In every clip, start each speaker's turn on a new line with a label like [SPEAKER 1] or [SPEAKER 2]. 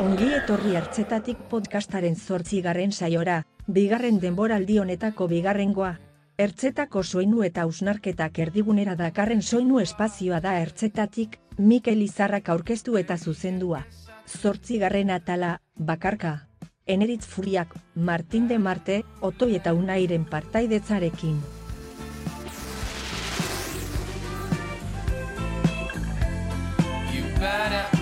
[SPEAKER 1] Ongi etorri hartzetatik podcastaren zortzigarren saiora, bigarren denboraldi honetako bigarrengoa. Ertzetako soinu eta ausnarketak erdigunera dakarren soinu espazioa da ertzetatik, Mikel Izarrak aurkeztu eta zuzendua. Zortzigarren atala, bakarka. Eneritz Furiak, Martin de Marte, Otoi eta Unairen partaidetzarekin.
[SPEAKER 2] Better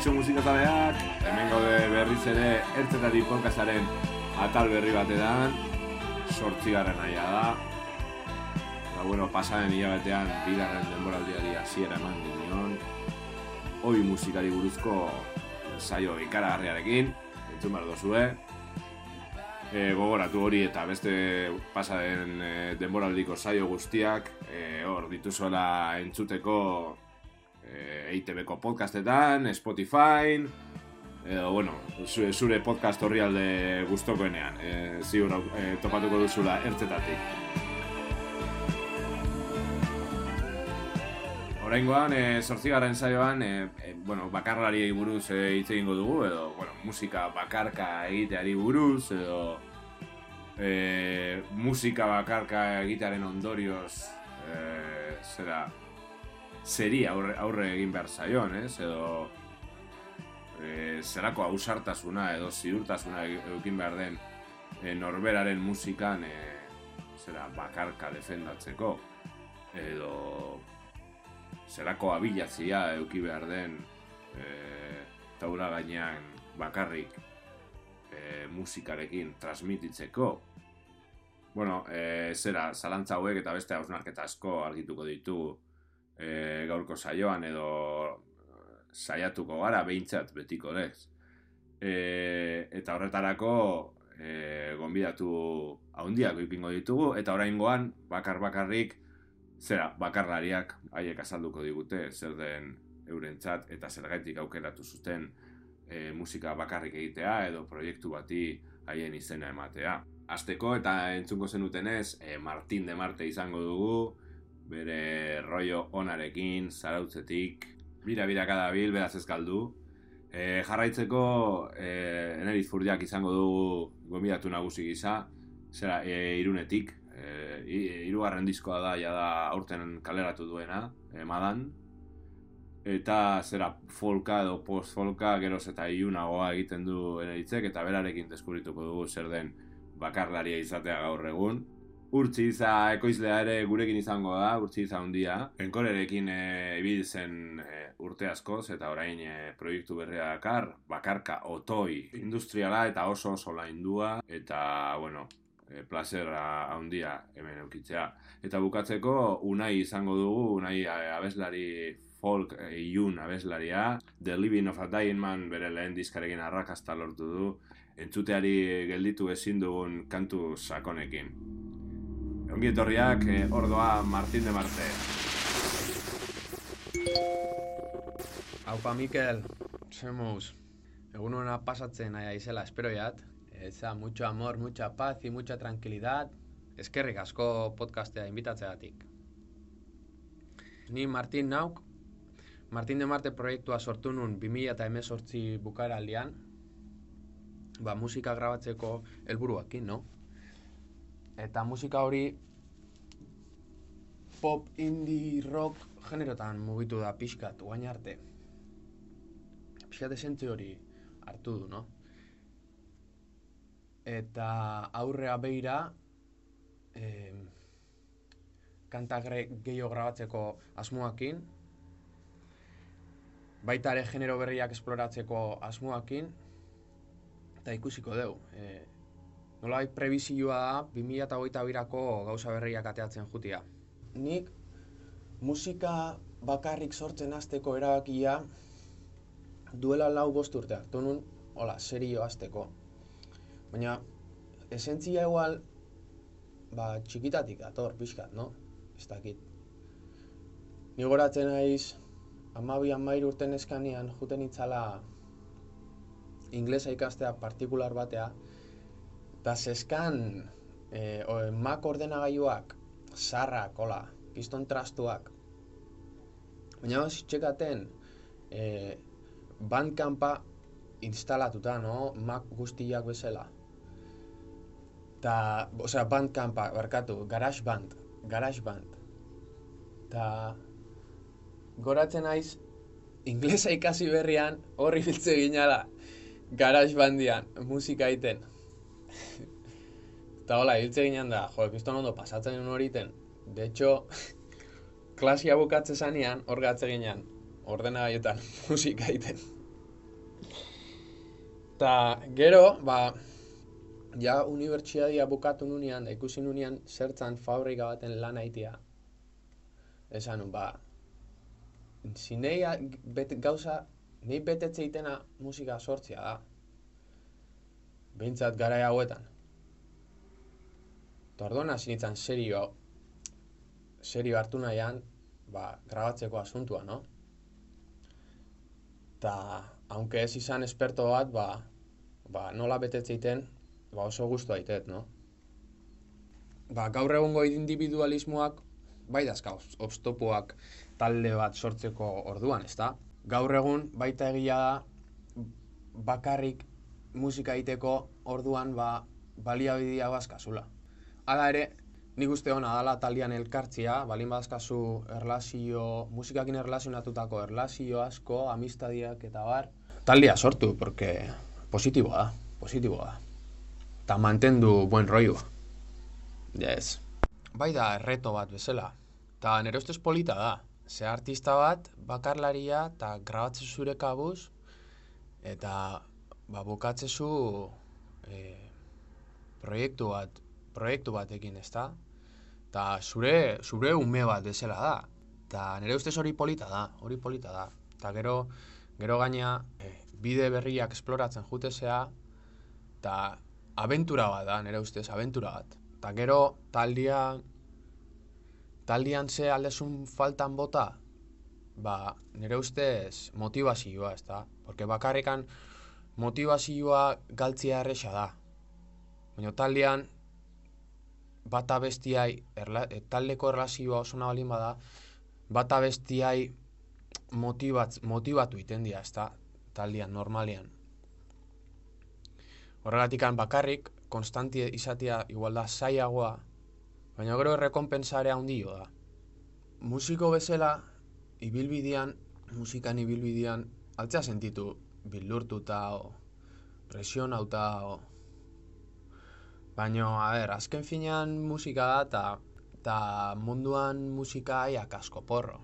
[SPEAKER 3] Kaixo musikazaleak, hemen gaude berriz ere ertzetari podcastaren atal berri batean, sortzigarren aia da. Ba, bueno, pasaren hilabetean, bigarren denboraldiari hasiera eman ginen. Hoi musikari buruzko saio ikaragarriarekin, entzun behar dozue. E, gogoratu hori eta beste pasaren e, denboraldiko saio guztiak, e, hor dituzuela entzuteko e, EITB-ko podcastetan, Spotify, edo, bueno, zure, podcast horri alde guztokoenean, e, ziur au- e, topatuko duzula ertzetatik. Oraingoan, e, zortzigarren saioan, e, e, bueno, bakarlari buruz e, hitz egingo dugu, edo, bueno, musika bakarka egiteari buruz, edo e, musika bakarka egitearen ondorioz, e, zera, zeri aurre, aurre egin behar zaion, ez? Edo e, zerako ausartasuna edo ziurtasuna e- edukin behar den e, norberaren musikan e, zera bakarka defendatzeko edo zerako abilatzia eduki behar den e, taula gainean bakarrik e, musikarekin transmititzeko Bueno, e, zera, zalantza hauek eta beste hausnarketa asko argituko ditugu e, gaurko saioan edo eh, saiatuko gara behintzat betiko lez. E, eta horretarako e, gonbidatu haundiak ipingo ditugu eta oraingoan bakar bakarrik zera bakarlariak haiek azalduko digute zer den eurentzat eta zergaitik aukeratu zuten e, musika bakarrik egitea edo proiektu bati haien izena ematea. Azteko eta entzungo zenutenez, e, Martin de Marte izango dugu, bere rollo onarekin, zarautzetik, bira-biraka dabil, beraz ez galdu. E, jarraitzeko, e, eneriz furdiak izango dugu gomidatu nagusi gisa, zera, e, irunetik, e, i- hirugarren diskoa da, jada aurten kaleratu duena, e, madan. Eta zera folka edo post-folka geroz eta iunagoa egiten du eneritzek, eta berarekin deskubrituko dugu zer den bakarlaria izatea gaur egun. Urtzi iza ekoizlea ere gurekin izango da, urtzi iza handia. Enkorerekin e, ibili zen e, urte askoz eta orain e, proiektu berria dakar, bakarka otoi industriala eta oso oso laindua eta, bueno, e, plazera handia hemen eukitzea. Eta bukatzeko, unai izango dugu, unai abeslari folk e, ilun abeslaria, The Living of a Dying Man bere lehen diskarekin arrakasta lortu du, entzuteari gelditu ezin dugun kantu sakonekin. Ongi etorriak, e, ordoa Martin de Marte.
[SPEAKER 4] Haupa Mikel, zemuz, egun hona pasatzen aia izela, espero jat. Eza, mucho amor, mucha paz y mucha tranquilidad. Eskerrik asko podcastea invitatzeagatik. Ni Martin Nauk, Martin de Marte proiektua sortu nun 2018 bukaera aldian, ba, musika grabatzeko helburuakin, no? Eta musika hori pop, indie, rock generotan mugitu da pixkat, guain arte. Pixkat esentzi hori hartu du, no? Eta aurrea beira, eh, kanta gre- gehiago grabatzeko asmoakin, baita ere genero berriak esploratzeko asmoakin, eta ikusiko deu. E, nolabait prebizioa da, 2008 birako gauza berriak ateatzen jutia. Nik musika bakarrik sortzen hasteko erabakia duela lau bost urte hartu nun, hola, serio hasteko. Baina, esentzia igual, ba, txikitatik dator, pixkat, no? Ez dakit. Ni goratzen naiz, amabi amair urten eskanean, juten itzala inglesa ikastea partikular batea, eta zeskan e, o, Mac ordenagailuak, sarrak, hola, piston trastuak. Baina hasi txekaten, e, Bandcampa instalatuta, no? Mac guztiak bezala. Ta, osea, Bandcampa, barkatu, GarageBand, GarageBand. Ta, goratzen naiz, inglesa ikasi berrian, horri biltze ginala, GarageBandian, musika egiten. Eta hola, hiltze ginen da, jo, kriston ondo pasatzen nuen hori iten. De hecho, klasia bukatze zanean, hor gatze ginen, ordenagaietan musika egiten. Eta gero, ba, ja unibertsitatea bukatu nunean, ikusi nunean zertzan fabrika baten lan aitia. Esan ba, zinei bete, gauza, nei betetze itena musika sortzea da. Behintzat garai hauetan. Eta orduan hasi nintzen serio, serio hartu nahian, ba, grabatzeko asuntua, no? Ta, aunque ez izan esperto bat, ba, ba, nola betetze iten, ba, oso gustu aitet, no? Ba, gaur egungo individualismoak, bai dazka, obstopuak talde bat sortzeko orduan, ezta? Gaur egun, baita egia da, bakarrik musika egiteko orduan, ba, baliabidea bazkazula. Hala ere, nik uste hona dala taldean elkartzia, balin badazkazu erlazio, musikakin erlazionatutako erlazio asko, amistadiak eta bar. Taldea sortu, porque positiboa da, positiboa da. Ta mantendu buen rollo. Yes. Bai da, erreto bat bezala. Ta nire ustez polita da. Ze artista bat, bakarlaria, eta grabatzen zure kabuz, eta ba, bukatzezu e, proiektu bat, proiektu batekin, ezta? Ta zure, zure ume bat bezala da. Ta nire ustez hori polita da, hori polita da. Ta gero, gero gaina, e, bide berriak esploratzen jutezea, eta abentura bat da, nire ustez, abentura bat. Ta gero, taldia, taldian ze aldezun faltan bota, ba, nire ustez motivazioa, ez da? Porque bakarrikan motivazioa galtzia erresa da. Baina taldean, bata bestiai, erla, e, taldeko erlazioa oso nabalin bada, bata bestiai motibatz, motibatu iten dira, ez da? Taldean, normalian. Horregatikan bakarrik, konstanti izatea igual da zaiagoa, baina gero errekonpensarea handio da. Musiko bezala, ibilbidean, musikan ibilbidean, altzea sentitu bildurtuta o presionauta o Baina, a ber, azken finean musika da eta eta munduan musika aiak asko porro.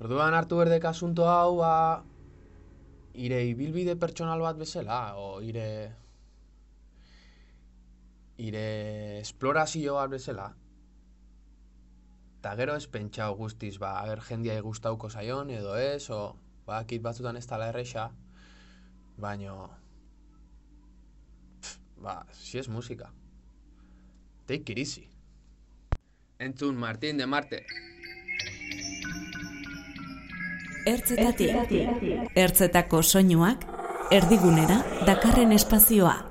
[SPEAKER 4] Orduan hartu berdek asunto hau, ba, ire ibilbide pertsonal bat bezala, o ire ire esplorazio bat bezala. Ta gero ez pentsau guztiz, ba, ager jendia gustauko zaion edo ez, o, bakit batzutan ez tala erresa, baino, pff, ba, si ez musika. Take it easy. Entzun, Martin de Marte.
[SPEAKER 5] Ertzetatik, ertzetako soinuak, erdigunera dakarren espazioa.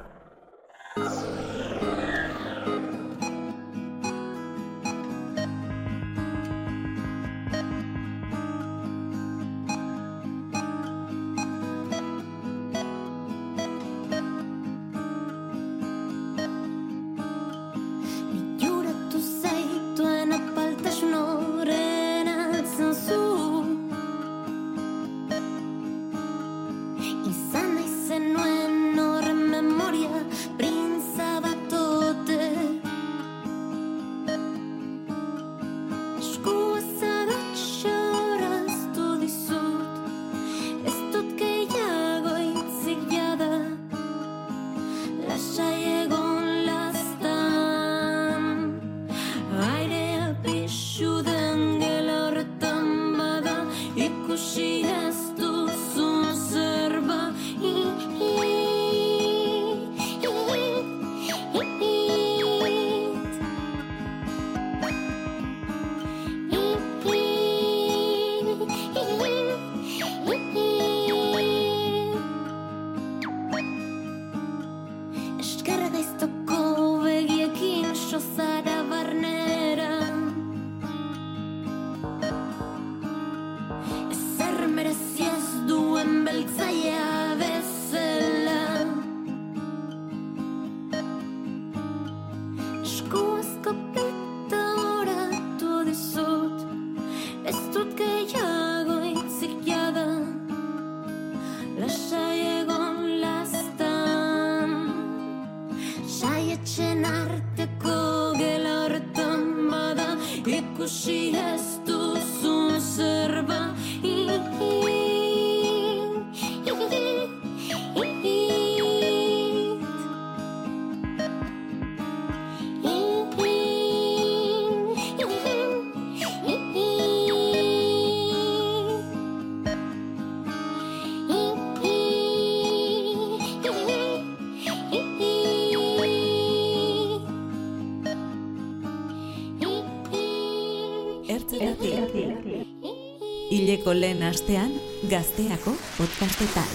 [SPEAKER 5] Hileko lehen astean, gazteako podcastetan.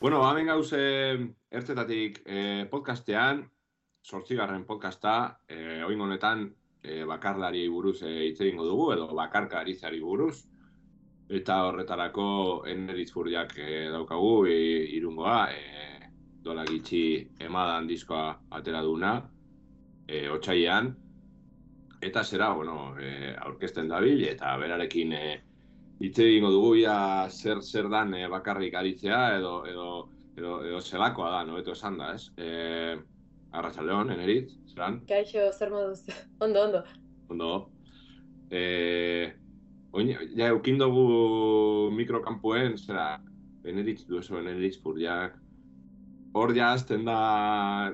[SPEAKER 3] Bueno, ba, hemen gauz eh, ertzetatik eh, podcastean, sortzigarren podcasta, eh, oin honetan eh, bakarlari buruz eh, hitz egingo dugu, edo bakarkaritzari buruz. Eta horretarako eneritz furriak eh, daukagu, e, irungoa, eh, dola gitxi emadan diskoa atera duna, eh, otxailean. Eta zera, bueno, eh, aurkezten dabil, eta berarekin eh, hitz egingo dugu ia zer zer dan eh, bakarrik aritzea edo edo edo, edo zelakoa da, no beto esan da, ez? Eh, Arratsaldeon, Eneritz, zeran?
[SPEAKER 6] Kaixo, zer moduz? Ondo, ondo.
[SPEAKER 3] Ondo. Eh, oin, ja eukin dugu mikrokanpoen, zera, Eneritz dueso, Eneritz furriak. Hor ja azten da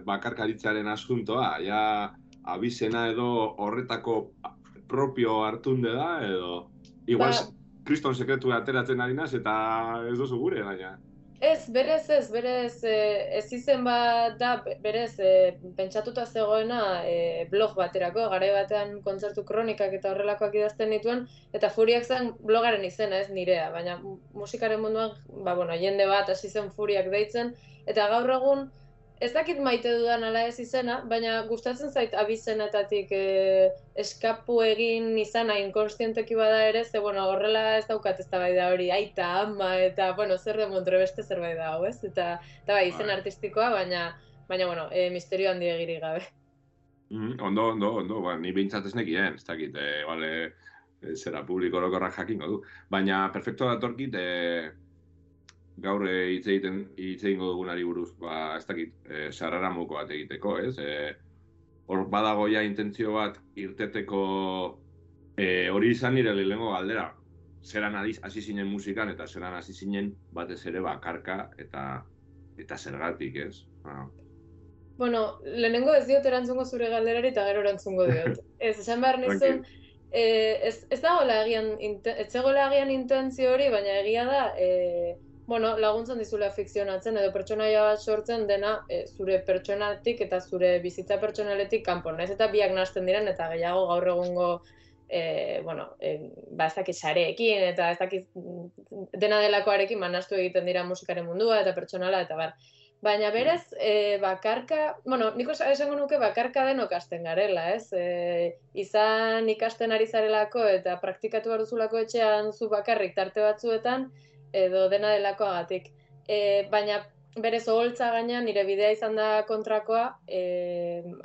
[SPEAKER 3] bakarkaritzaren asuntoa, ja abizena edo horretako propio hartunde da, edo... Igual,
[SPEAKER 6] Ba-
[SPEAKER 3] kriston sekretu ateratzen ari naz, eta ez duzu gure, baina.
[SPEAKER 6] Ez, berez ez, berez eh, ez izen bat da, be- berez eh, pentsatuta zegoena eh, blog baterako, garai batean kontzertu kronikak eta horrelakoak idazten nituen, eta furiak zen blogaren izena, ez nirea, baina mu- musikaren munduan, ba, bueno, jende bat hasi zen furiak deitzen, eta gaur egun, ez dakit maite dudan ala ez izena, baina gustatzen zait abizenetatik eh, eskapu egin izana inkonstienteki bada ere, ze bueno, horrela ez daukat ez da hori, aita, ama, eta, bueno, zer de montre beste zerbait da, hau, ez? Eta, eta bai, izen
[SPEAKER 3] Bai.
[SPEAKER 6] artistikoa, baina, baina, bueno, e, misterio handi egiri gabe.
[SPEAKER 3] Mhm, ondo, ondo, ondo, ba, ni behintzat ez nekien, ez dakit, e, bale, e, zera publiko jakingo du. Baina, perfecto datorkit, e, gaur e, hitz egiten hitz egingo dugunari buruz, ba, ez dakit, e, sarraramoko bat egiteko, ez? E, hor badago ja intentzio bat irteteko e, hori izan nire lehenengo galdera. Zeran hasi zinen musikan eta zeran hasi zinen batez ere bakarka eta eta zergatik, ez? Ba,
[SPEAKER 6] Bueno, lehenengo ez diot erantzungo zure galderari eta gero erantzungo diot. Ez, esan behar nizun, eh, ez, ez dagoela agian, inte- ez zegoela agian intentzio hori, baina egia da, eh, bueno, laguntzen dizula fikzionatzen edo pertsonaia bat sortzen dena eh, zure pertsonatik eta zure bizitza pertsonaletik kanpo. Naiz eta biak nahasten diren eta gehiago gaur egungo e, bueno, e, ba ez dakit sareekin eta ez dakit mm, dena delakoarekin manastu egiten dira musikaren mundua eta pertsonala eta bar. Baina berez, e, bakarka, bueno, nik osa- esango nuke bakarka denok hasten garela, ez? E, izan ikasten ari zarelako eta praktikatu behar duzulako etxean zu bakarrik tarte batzuetan, edo dena delakoagatik. E, baina berez oholtza gaina nire bidea izan da kontrakoa, e,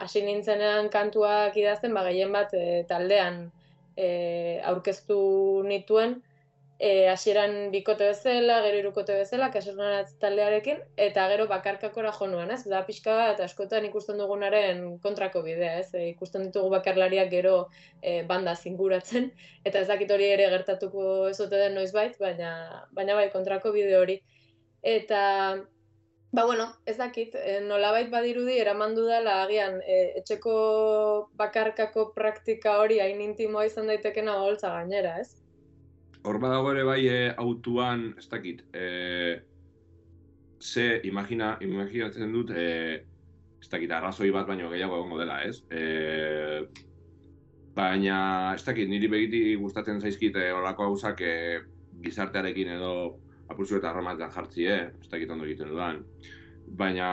[SPEAKER 6] hasi nintzenean kantuak idazten, ba gehien bat e, taldean e, aurkeztu nituen, e, hasieran bikote bezala, gero irukote bezala, kasernaratz taldearekin, eta gero bakarkakora jo nuen, ez? Da pixka bat askotan ikusten dugunaren kontrako bidea, ez? E, ikusten ditugu bakarlariak gero e, banda zinguratzen, eta ez dakit hori ere gertatuko ez ote den noizbait, baina, baina bai kontrako bide hori. Eta, ba bueno, ez dakit, e, nolabait badirudi eraman dudala agian e, etxeko bakarkako praktika hori hain intimoa izan daitekena holtza gainera, ez?
[SPEAKER 3] Hor badago ere bai e, autuan, ez dakit, e, ze imagina, imaginatzen dut, e, ez dakit, arrazoi bat baino gehiago egongo dela, ez? E, baina, ez dakit, niri begiti gustatzen zaizkit e, olako gauzak e, gizartearekin edo apurzu eta harramatzen jartzi, eh? ez dakit ondo egiten dudan. Baina,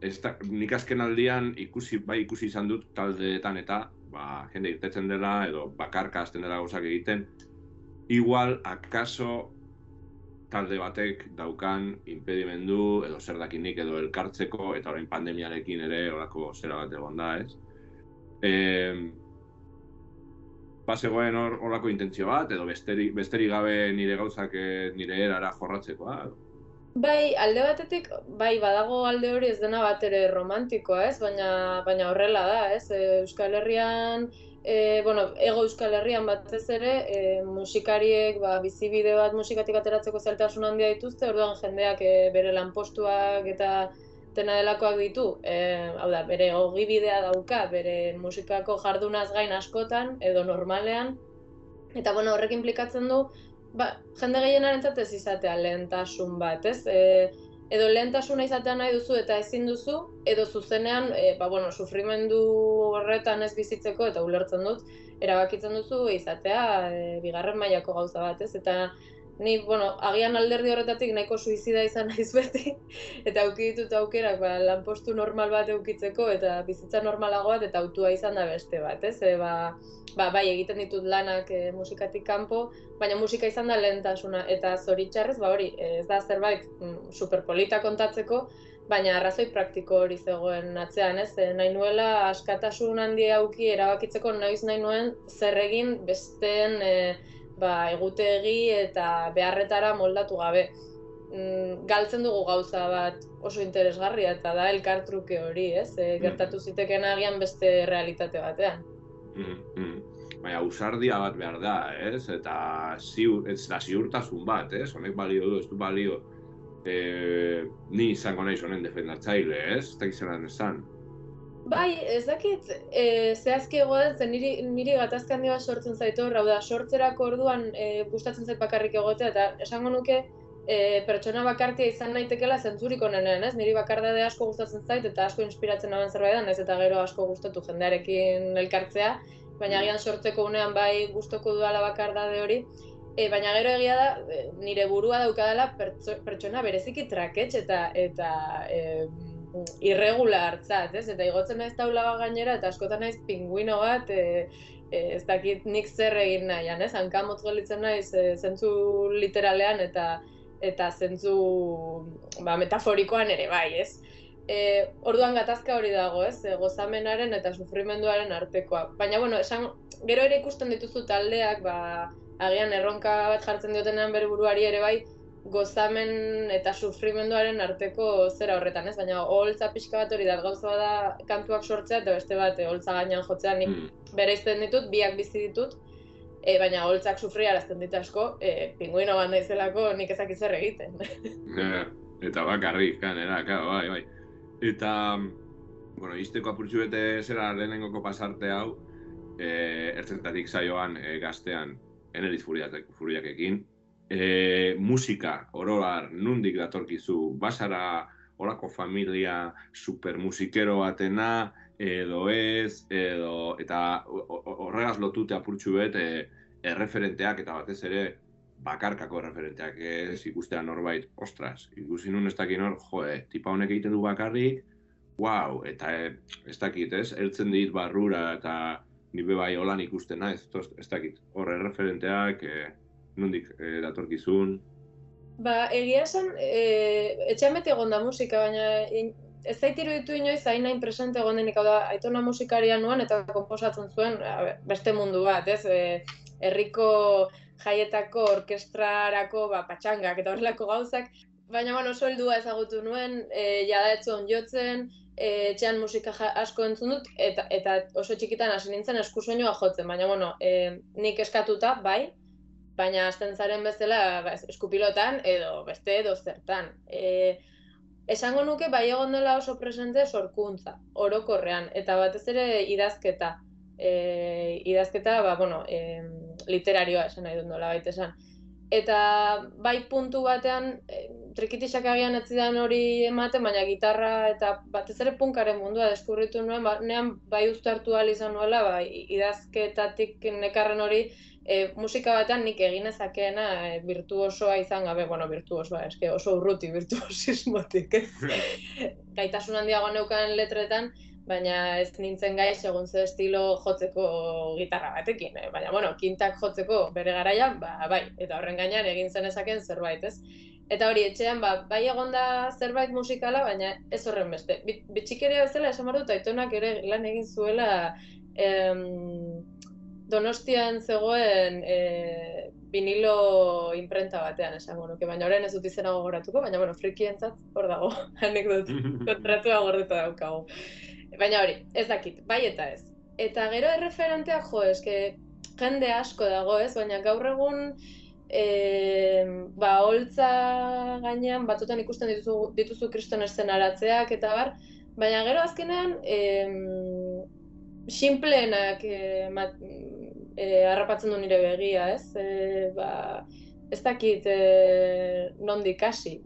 [SPEAKER 3] ez da, nik azken aldian ikusi, bai ikusi izan dut taldeetan eta, ba, jende irtetzen dela edo bakarka hasten dela gauzak egiten, igual akaso talde batek daukan impedimendu edo zer dakinik edo elkartzeko eta orain pandemiarekin ere horako zera bat egon da, ez? E, bazegoen hor horako intentzio bat edo besterik, besterik gabe nire gauzak eh, nire erara jorratzekoa.
[SPEAKER 6] Bai, alde batetik, bai, badago alde hori ez dena bat ere romantikoa, ez? Baina, baina horrela da, ez? Euskal Herrian, e, bueno, ego Euskal Herrian batez ere, e, musikariek, ba, bizibide bat musikatik ateratzeko zailtasun handia dituzte, orduan jendeak e, bere lanpostuak eta dena delakoak ditu, e, hau da, bere ogibidea dauka, bere musikako jardunaz gain askotan, edo normalean, eta bueno, horrek implikatzen du, ba, jende gehienarentzat ez izatea lehentasun bat, ez? E, edo lehentasuna izatea nahi duzu eta ezin duzu, edo zuzenean, e, ba, bueno, sufrimendu horretan ez bizitzeko, eta ulertzen dut, erabakitzen duzu izatea e, bigarren mailako gauza bat, ez? Eta ni, bueno, agian alderdi horretatik nahiko suizida izan naiz beti, eta auki ditut aukerak, ba, lanpostu normal bat eukitzeko, eta bizitza normalago bat, eta autua izan da beste bat, ez? E, ba, ba, bai, egiten ditut lanak e, musikatik kanpo, baina musika izan da lehentasuna, eta zoritxarrez, ba hori, ez da zerbait mm, superpolita kontatzeko, baina arrazoi praktiko hori zegoen atzean, ez? E, nahi nuela askatasun handia auki erabakitzeko noiz nahi nuen zer egin besteen e, ba, egutegi eta beharretara moldatu gabe. Mm, galtzen dugu gauza bat oso interesgarria eta da elkartruke hori, ez? E, gertatu zitekeen agian beste realitate batean.
[SPEAKER 3] Mm, mm. Baina ausardia bat behar da, ez? Eta ziur, ez da ziurtasun bat, ez? Honek balio du, ez du balio. E, ni izango naiz honen defendatzaile, ez? Dakit zelan esan.
[SPEAKER 6] Bai, ez dakit, e, zehazki egoen, zen niri, niri gatazka handi bat sortzen zait hor, hau da, sortzerako orduan e, gustatzen zait bakarrik egotea, eta esango nuke e, pertsona bakartia izan naitekela zentzurik onenean, ez? Niri bakardade asko gustatzen zait, eta asko inspiratzen naben zerbait da, naiz eta gero asko gustatu jendearekin elkartzea, baina agian sortzeko unean bai gustoko dudala bakardade hori, e, baina gero egia da, e, nire burua daukadala pertso, pertsona bereziki trakets eta, eta e, irregulartzat, ez? Eta igotzen naiz taula gainera eta askotan naiz pinguino bat, e, e, ez dakit nik zer egin nahian, ez? Hankamotz gelitzen naiz e, zentzu literalean eta eta zentzu ba, metaforikoan ere bai, ez? E, orduan gatazka hori dago, ez? E, gozamenaren eta sufrimenduaren artekoa. Baina, bueno, esan, gero ere ikusten dituzu taldeak, ba, agian erronka bat jartzen diotenean bere buruari ere bai, gozamen eta sufrimenduaren arteko zera horretan, ez? Baina oholtza pixka bat hori da, gauza da kantuak sortzea eta beste bat eh, oholtza gainean jotzea nik
[SPEAKER 3] Mm.
[SPEAKER 6] bereizten ditut, biak bizi ditut, e, baina oholtzak sufri arazten dit asko, e, pinguino bat naizelako nik ezakit zer egiten.
[SPEAKER 3] Eh, eta bakarrik, kanera, claro, bai, bai. Eta, bueno, izteko apurtxu bete zera lehenengoko pasarte hau, e, ertzetatik saioan e, gaztean eneriz furiatek, furiakekin. E, musika, oroar, nundik datorkizu, basara olako familia supermusikero batena, edo ez, edo, eta horregaz lotute apurtxu bet, e, erreferenteak eta batez ere bakarkako erreferenteak ez ikustea norbait, ostras, ikusi nun ez dakit nor, joe, tipa honek egiten du bakarrik, wow, eta e, ez dakit, ez, ertzen dit barrura eta nibe bai holan ikusten naiz, ez, ez dakit, hor erreferenteak, e, nondik e, datorkizun,
[SPEAKER 6] Ba, egia esan, e, etxean beti egon da musika, baina in, ez zait iruditu inoiz hain hain presente egon denik, da, aitona musikaria nuen eta komposatzen zuen a beste mundu bat, ez? E, herriko jaietako orkestrarako ba, patxangak eta horrelako gauzak, baina bueno, soldua ezagutu nuen, e, jada ez zuen jotzen, e, etxean musika asko entzun dut, eta, eta oso txikitan hasi nintzen eskusoinua jotzen, baina bueno, e, nik eskatuta, bai, baina hasten zaren bezala ba, eskupilotan edo beste edo zertan. E, esango nuke bai egon dela oso presente sorkuntza, orokorrean, eta batez ere idazketa. E, idazketa, ba, bueno, e, literarioa esan nahi dut nola baita esan. Eta bai puntu batean, e, trikitixak agian ez zidan hori ematen, baina gitarra eta batez ere punkaren mundua deskurritu nuen, ba, nean bai uztartu ahal izan nuela, ba, idazketatik nekarren hori e, musika batean nik egin ezakeena e, virtuosoa izan gabe, bueno, virtuosoa, eske oso urruti virtuosismotik, ez? Gaitasun handiago neukan letretan, baina ez nintzen gai segun ze estilo jotzeko gitarra batekin, eh? baina bueno, kintak jotzeko bere garaian, ba, bai, eta horren gainean egin zen ezaken zerbait, ez? Eta hori, etxean, ba, bai egonda zerbait musikala, baina ez horren beste. Bi- Bitxikeria bezala esan behar dut, aitonak ere lan egin zuela em, Donostian zegoen e, vinilo imprenta batean esango nuke, baina orain ez dut izena gogoratuko, baina bueno, frikientzat hor dago, anekdot, kontratua gordeta daukagu. Baina hori, ez dakit, bai eta ez. Eta gero erreferenteak jo, eske jende asko dago, ez? Baina gaur egun e, ba, holtza gainean batzutan ikusten dituzu, dituzu kriston eszenaratzeak eta bar, baina gero azkenean em, sinpleenak e, mat, e, harrapatzen du nire begia, ez? E, ba, ez dakit e, nondik hasi.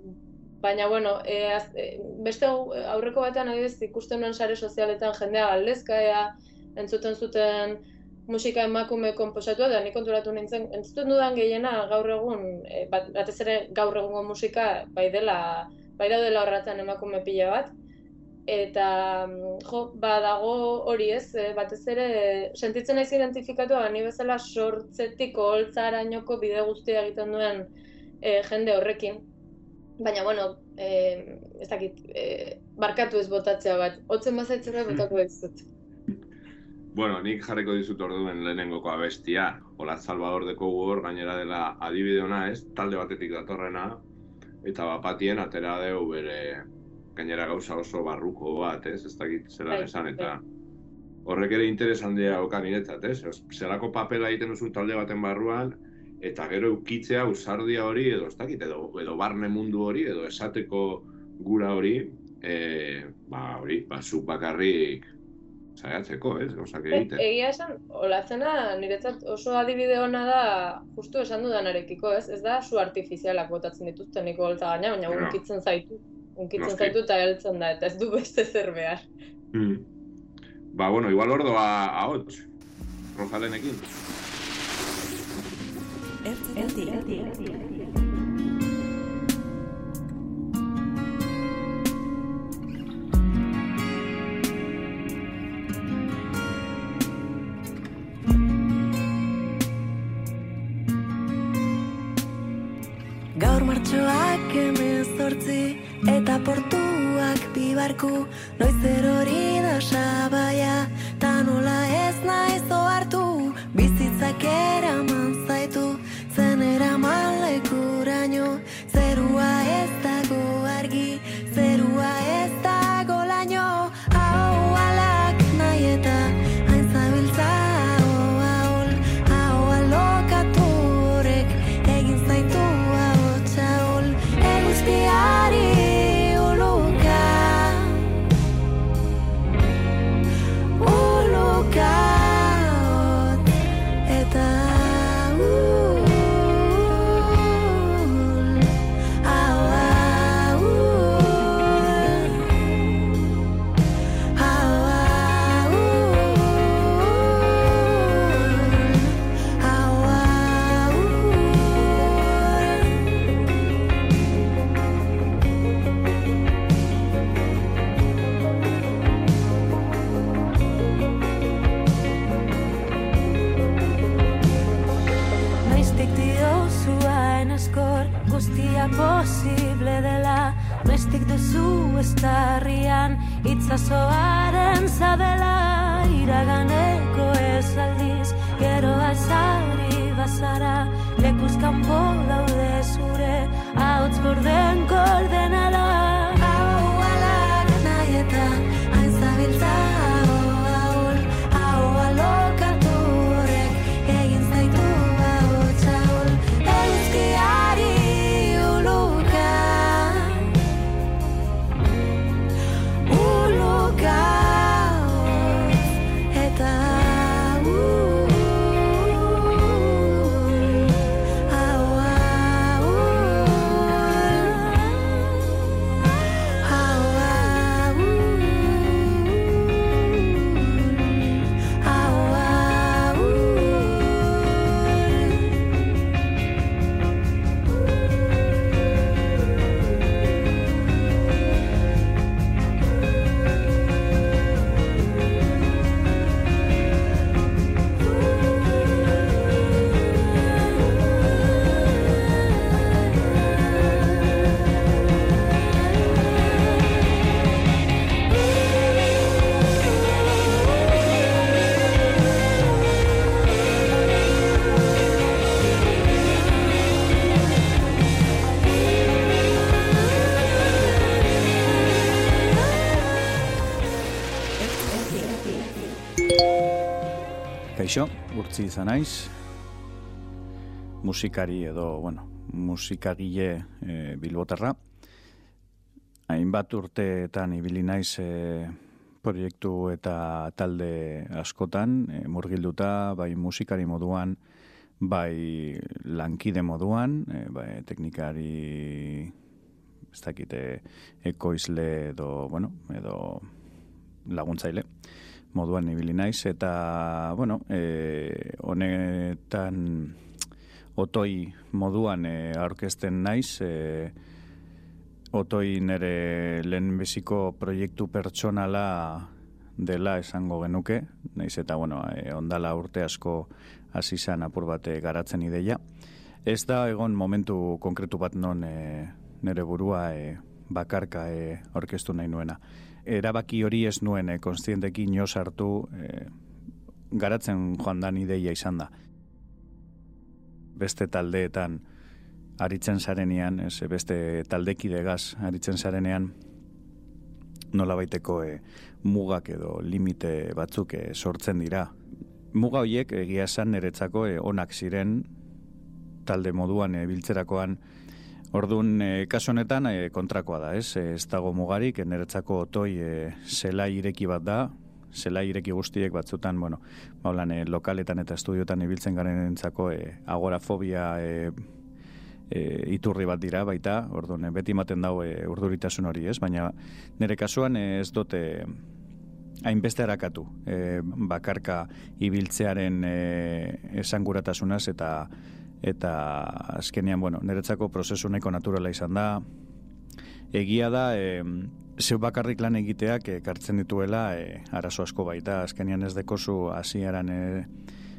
[SPEAKER 6] Baina, bueno, e, az, e, beste au- aurreko batean adibidez ikusten nuen sare sozialetan jendea galdezkaea, entzuten zuten musika emakume konposatua, da nik konturatu nintzen, entzuten dudan gehiena gaur egun, e, bat, batez ere gaur egungo musika, bai dela, bai daudela horretan emakume pila bat, eta mm, jo, badago hori ez, e, batez ere sentitzen naiz identifikatu, ni bezala sortzetik oholtzarainoko bide guztia egiten duen e, jende horrekin. Baina, bueno, e, ez dakit, e, barkatu ez botatzea bat, hotzen bazaitzera botako dizut.
[SPEAKER 3] Bueno, nik jarriko dizut orduen lehenengoko abestia. Ola Salvador de hor gainera dela adibide ona, ez? Talde batetik datorrena eta bapatien atera deu bere gainera gauza oso barruko bat, ez? Ez dakit zelan
[SPEAKER 6] Bai,
[SPEAKER 3] esan eta horrek ere interesantea oka niretzat, ez? Zelako papela egiten duzu talde baten barruan eta gero ukitzea usardia hori edo ez dakit edo edo barne mundu hori edo esateko gura hori e, ba hori, ba zuk bakarrik saiatzeko, ez? Gauzak
[SPEAKER 6] E,
[SPEAKER 3] egiten.
[SPEAKER 6] egia esan, olatzena niretzat oso adibide ona da justu esan dudanarekiko, ez? Ez da su artifizialak botatzen dituzten niko holtza gaina, baina
[SPEAKER 3] Ja.
[SPEAKER 6] unkitzen zaitu. Unkitzen zaitu eta heltzen da, eta ez du beste zer behar.
[SPEAKER 3] Mm. Ba, bueno, igual ordoa ahots. Rosalenekin.
[SPEAKER 5] Ertzetatik.
[SPEAKER 7] Gaur martxoak emezortzi eta portuak bibarku Noiz erori da sabaia ta nola ez naiz ohartu Bizitzak eraman
[SPEAKER 8] Kaixo, urtzi izan naiz. Musikari edo, bueno, musikagile e, bilbotarra. Hainbat urteetan ibili naiz e, proiektu eta talde askotan, e, murgilduta, bai musikari moduan, bai lankide moduan, e, bai teknikari ez dakite ekoizle edo, bueno, edo laguntzaile moduan ibili naiz eta bueno, eh honetan otoi moduan e, aurkezten naiz e, otoi nere lehenbiziko proiektu pertsonala dela esango genuke, naiz eta bueno, e, ondala urte asko hasi izan apur bat e, garatzen ideia. Ez da egon momentu konkretu bat non e, nere burua e, bakarka e, orkestu nahi nuena. Erabaki hori ez nuen e, konstientekin jo sartu e, garatzen joan dan ideia izan da. Beste taldeetan aritzen zarenean, ez, beste taldekidegaz aritzen zarenean, nola baiteko e, mugak edo limite batzuk e, sortzen dira. Muga horiek egia esan niretzako e, onak ziren talde moduan e, biltzerakoan Orduan, e, kasu honetan e, kontrakoa da, ez? E, ez dago mugarik, niretzako otoi e, zela ireki bat da, zela ireki guztiek batzutan, bueno, baulan, e, lokaletan eta estudiotan ibiltzen garen entzako e, agorafobia e, e, iturri bat dira baita, orduan, beti ematen dau e, urduritasun hori, ez? Baina nire kasuan ez dute hainbeste harakatu e, bakarka ibiltzearen e, esanguratasunaz eta eta azkenean, bueno, niretzako prozesu nahiko naturala izan da. Egia da, e, zeu bakarrik lan egiteak ekartzen dituela e, arazo asko baita, azkenean ez dekozu hasiaran e,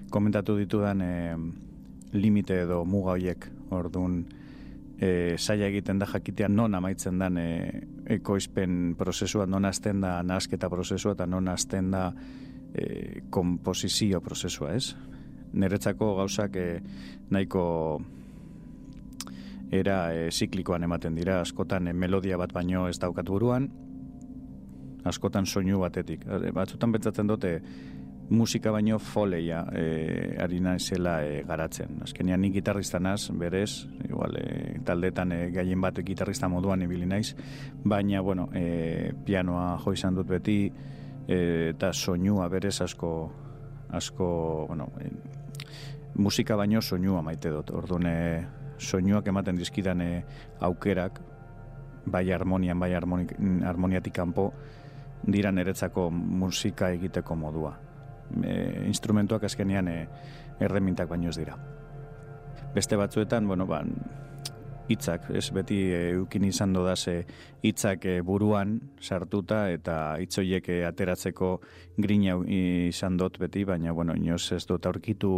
[SPEAKER 8] komentatu ditudan e, limite edo muga hoiek, orduan e, saia egiten da jakitea non amaitzen dan e, ekoizpen prozesua, non hasten da nasketa prozesua eta non hasten da e, komposizio prozesua, ez? Niretzako gauzak e, nahiko era e, ziklikoan ematen dira, askotan e, melodia bat baino ez daukat buruan, askotan soinu batetik. Batzutan betzatzen dute musika baino foleia e, ari naizela e, garatzen. Azkenean ni gitarrista naz, berez, igual e, taldetan e, gaien bat gitarrista moduan ibili naiz, baina bueno, e, pianoa jo izan dut beti e, eta soinua berez asko asko, bueno, e, musika baino soinua maite dut. Orduan e, soinuak ematen dizkidan e, aukerak bai harmonian, bai harmonik, harmoniatik kanpo dira niretzako musika egiteko modua. E, instrumentuak azkenean e, erremintak baino ez dira. Beste batzuetan, bueno, ba, hitzak, ez beti e, eukin izan dodaz hitzak e, buruan sartuta eta hitzoiek e, ateratzeko grina izan dut beti, baina bueno, inoz ez dut aurkitu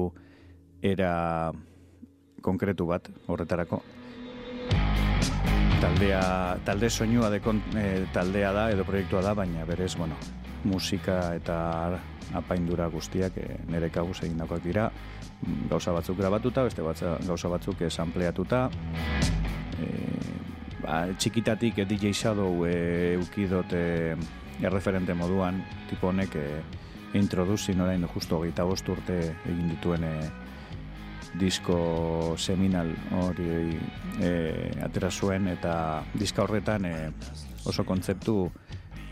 [SPEAKER 8] era konkretu bat horretarako. taldea, talde soinua dekon, e, taldea da edo proiektua da, baina berez, bueno, musika eta apaindura guztiak e, nire kabuz egindakoak dira, gauza batzuk grabatuta, beste batza, gauza batzuk esanpleatuta, e, ba, txikitatik e, DJ Shadow e, eukidot e, erreferente moduan, tipo honek e, introduzin orain justo hogeita bost urte egin dituen e, disko seminal hori e, atera zuen eta diska horretan e, oso kontzeptu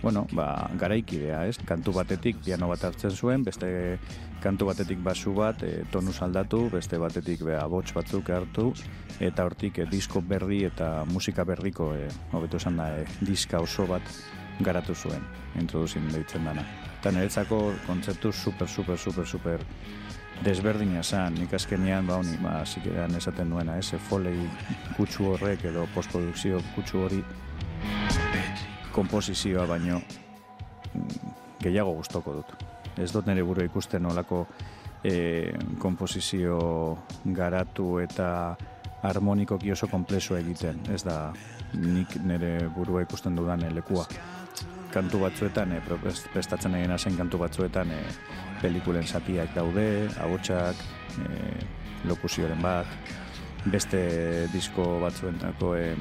[SPEAKER 8] bueno, ba, garaikidea, ez? Kantu batetik piano bat hartzen zuen, beste kantu batetik basu bat, e, tonus aldatu, beste batetik bea bots batzuk hartu, eta hortik e, disko berri eta musika berriko, e, hobeto esan da, e, diska oso bat garatu zuen, introduzin deitzen dana. Eta niretzako kontzeptu super, super, super, super desberdina zan, nik azkenean, ba, honi, ba, zikeran esaten duena, ez, folei kutsu horrek edo postprodukzio kutsu hori komposizioa baino mm, gehiago gustoko dut. Ez dut nire burua ikusten olako e, komposizio garatu eta harmonikoki oso komplexua egiten. Ez da nik nire burua ikusten dudan lekua. Kantu batzuetan, e, prest- prestatzen egin zen kantu batzuetan e, pelikulen zatiak daude, agotxak, e, lokuzioren bat, beste disko batzuentako e,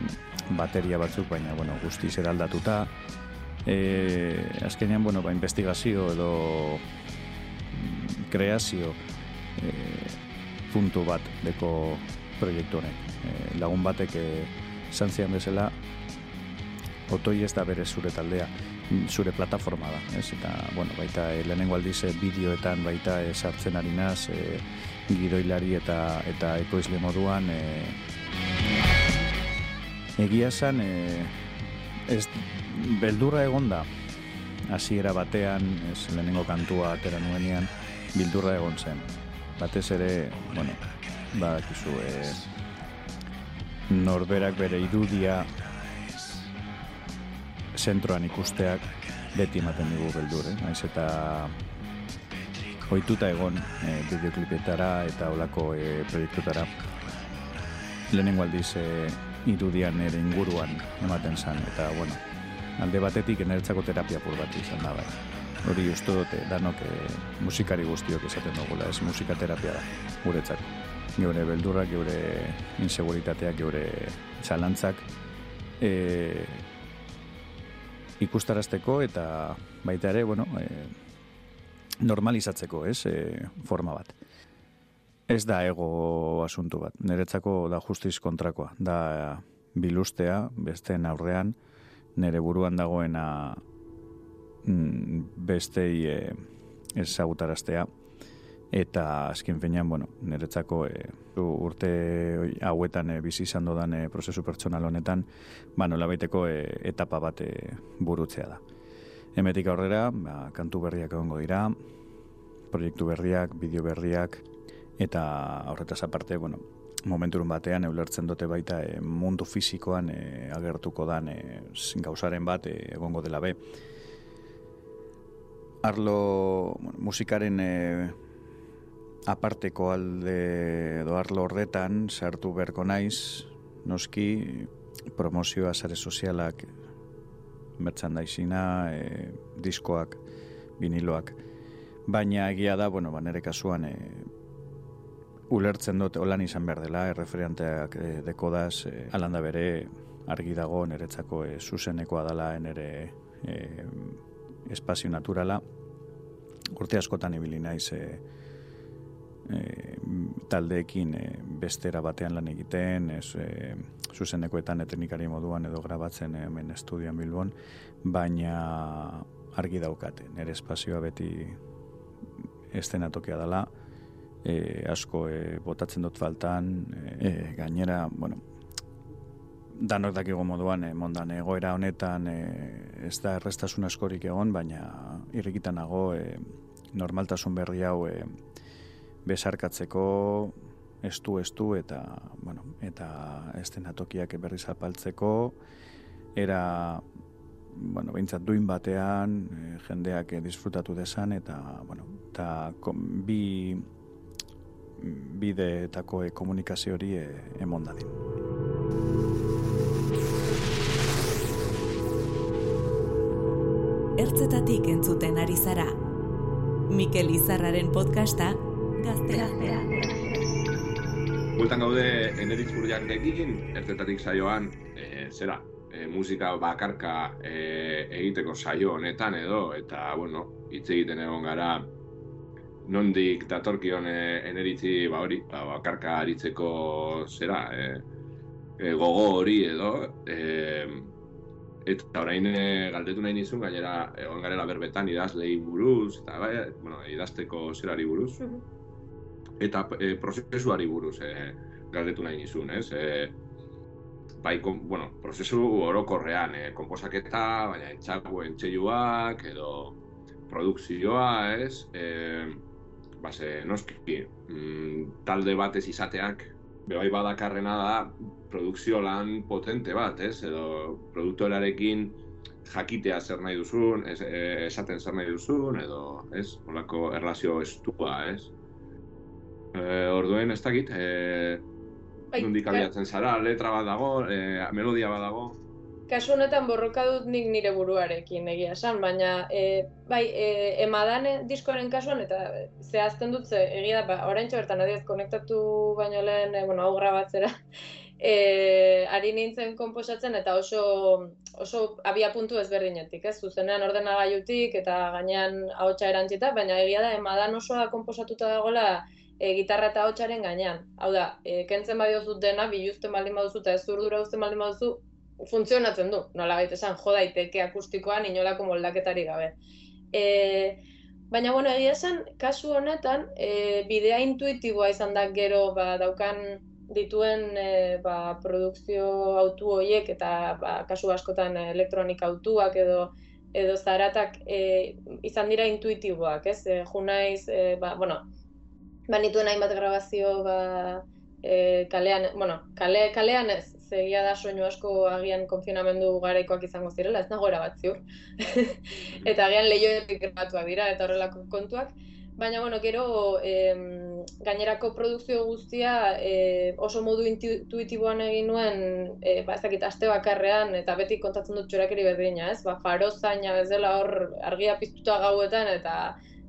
[SPEAKER 8] bateria batzuk, baina bueno, guztiz eraldatuta. E, azkenean, bueno, ba, investigazio edo mm, kreazio e, puntu bat deko proiektu honek. E, lagun batek e, esan zian bezala, otoi ez da bere zure taldea, zure plataforma da, ez? Eta, bueno, baita e, lehenengo aldiz e, bideoetan baita e, sartzen ari naz, e, gidoilari eta eta ekoizle moduan e, egia esan e, ez beldurra egonda hasiera batean ez lehenengo kantua atera nuenean bildurra egon zen batez ere bueno badakizu e, norberak bere irudia zentroan ikusteak beti ematen digu beldur, eh? Naiz eta ohituta egon e, bideoklipetara eta olako e, proiektutara lehenengo aldiz e, irudian ere inguruan ematen zen eta bueno, alde batetik eneretzako terapia pur bat izan da bai. Hori uste dute, danok e, musikari guztiok esaten dugula, ez musikaterapia da, guretzako. Geure beldurrak, geure inseguritateak, geure zalantzak e, ikustarazteko eta baita ere, bueno, e, normalizatzeko, ez, e, forma bat. Ez da ego asuntu bat, niretzako da justiz kontrakoa, da bilustea, besteen aurrean, nire buruan dagoena mm, bestei e, ezagutaraztea, eta azken finean, bueno, niretzako e, urte hauetan e, bizi izan dodan e, prozesu pertsonal honetan, ba, nolabaiteko e, etapa bat e, burutzea da. Hemetik aurrera, ba, kantu berriak egongo dira, proiektu berriak, bideo berriak, eta horretaz aparte, bueno, momenturun batean eulertzen dute baita e, mundu fisikoan e, agertuko dan e, gauzaren bat e, egongo dela be. Arlo bueno, musikaren e, aparteko alde edo arlo horretan sartu berko naiz, noski promozioa sare sozialak merchandisina, e, diskoak, viniloak, baina egia da, bueno, ba, nere kasuan e, ulertzen dut holan izan behar dela, erreferenteak e, dekodaz, e, alanda bere argi dago niretzako e, zuzenekoa dela nere e, espazio naturala. Urte askotan ibili naiz e, e, taldeekin e, bestera batean lan egiten, ez, e, zuzenekoetan eteknikari moduan edo grabatzen e, hemen estudioan Bilbon, baina argi daukate, nire espazioa beti estenatokia dela, e, asko e, botatzen dut faltan, e, gainera, bueno, danok dakigo moduan, e, mondan egoera honetan e, ez da errestasun askorik egon, baina irrikitan nago e, normaltasun berri hau e, besarkatzeko estu estu eta bueno, eta estenatokiak berriz apaltzeko era bueno, behintzat duin batean e, jendeak disfrutatu desan eta bueno, eta bi bideetako e, komunikazio hori e,
[SPEAKER 5] Ertzetatik entzuten ari zara. Mikel Izarraren podcasta Gaztea.
[SPEAKER 3] Bueltan gaude eneritz burjakekin, ertetatik saioan, e, zera, e, musika bakarka e, egiteko saio honetan edo, eta, bueno, hitz egiten egon gara, nondik datorkion e, eneritzi, ba hori, ba, bakarka aritzeko, zera, e, e, gogo hori edo, e, eta orain e, galdetu nahi nizun, gainera, egon garela berbetan idazlei buruz, eta, bai, bueno, idazteko zerari buruz, eta e, prozesuari buruz e, galdetu nahi nizun, ez? E, bai, kon, bueno, prozesu orokorrean, e, konposaketa, baina entxaku entxeiuak, edo produkzioa, ez? E, base, noski, mm, talde batez izateak, bebai badakarrena da, produkzio lan potente bat, ez? Edo produktorarekin jakitea zer nahi duzun, ez, esaten zer nahi duzun, edo, ez? Olako erlazio estua, ez? E, orduen, ez dakit, e,
[SPEAKER 6] Bai,
[SPEAKER 3] nondik abiatzen zara, letra bat dago, e, melodia bat dago,
[SPEAKER 6] Kasu honetan borroka dut nik nire buruarekin egia esan, baina e, bai, e, emadan diskoaren kasuan, eta zehazten dut ze, egia da, ba, oraintxe bertan adiez konektatu baino lehen, e, bueno, hau grabatzera, e, ari nintzen konposatzen eta oso, oso abia puntu ezberdinetik, ez? Zuzenean ordenagailutik eta gainean ahotsa erantzita, baina egia da emadan osoa konposatuta dagoela e, gitarra eta ahotsaren gainean. Hau da, e, kentzen badiozu dena, biluzten baldin baduzu eta ez zurdura uzten baldin baduzu, funtzionatzen du, nola baita esan, jo daiteke akustikoan inolako moldaketari gabe. E, baina, bueno, egia esan, kasu honetan, e, bidea intuitiboa izan da gero ba, daukan dituen e, ba, produkzio autu horiek eta ba, kasu askotan elektronika autuak edo edo zaratak e, izan dira intuitiboak, ez? E, junaiz, e, ba, bueno, banituen hainbat grabazio ba, e, kalean, bueno, kale, kalean ez, zegia da soinu asko agian konfinamendu garaikoak izango zirela, ez nago erabat ziur. eta agian lehioetik grabatuak dira eta horrelako kontuak. Baina, bueno, gero em, gainerako produkzio guztia e, oso modu intuitiboan egin nuen, e, ba, ez dakit, aste bakarrean, eta beti kontatzen dut txorakeri berdina, ez? Ba, faro zaina bezala hor argia piztuta gauetan, eta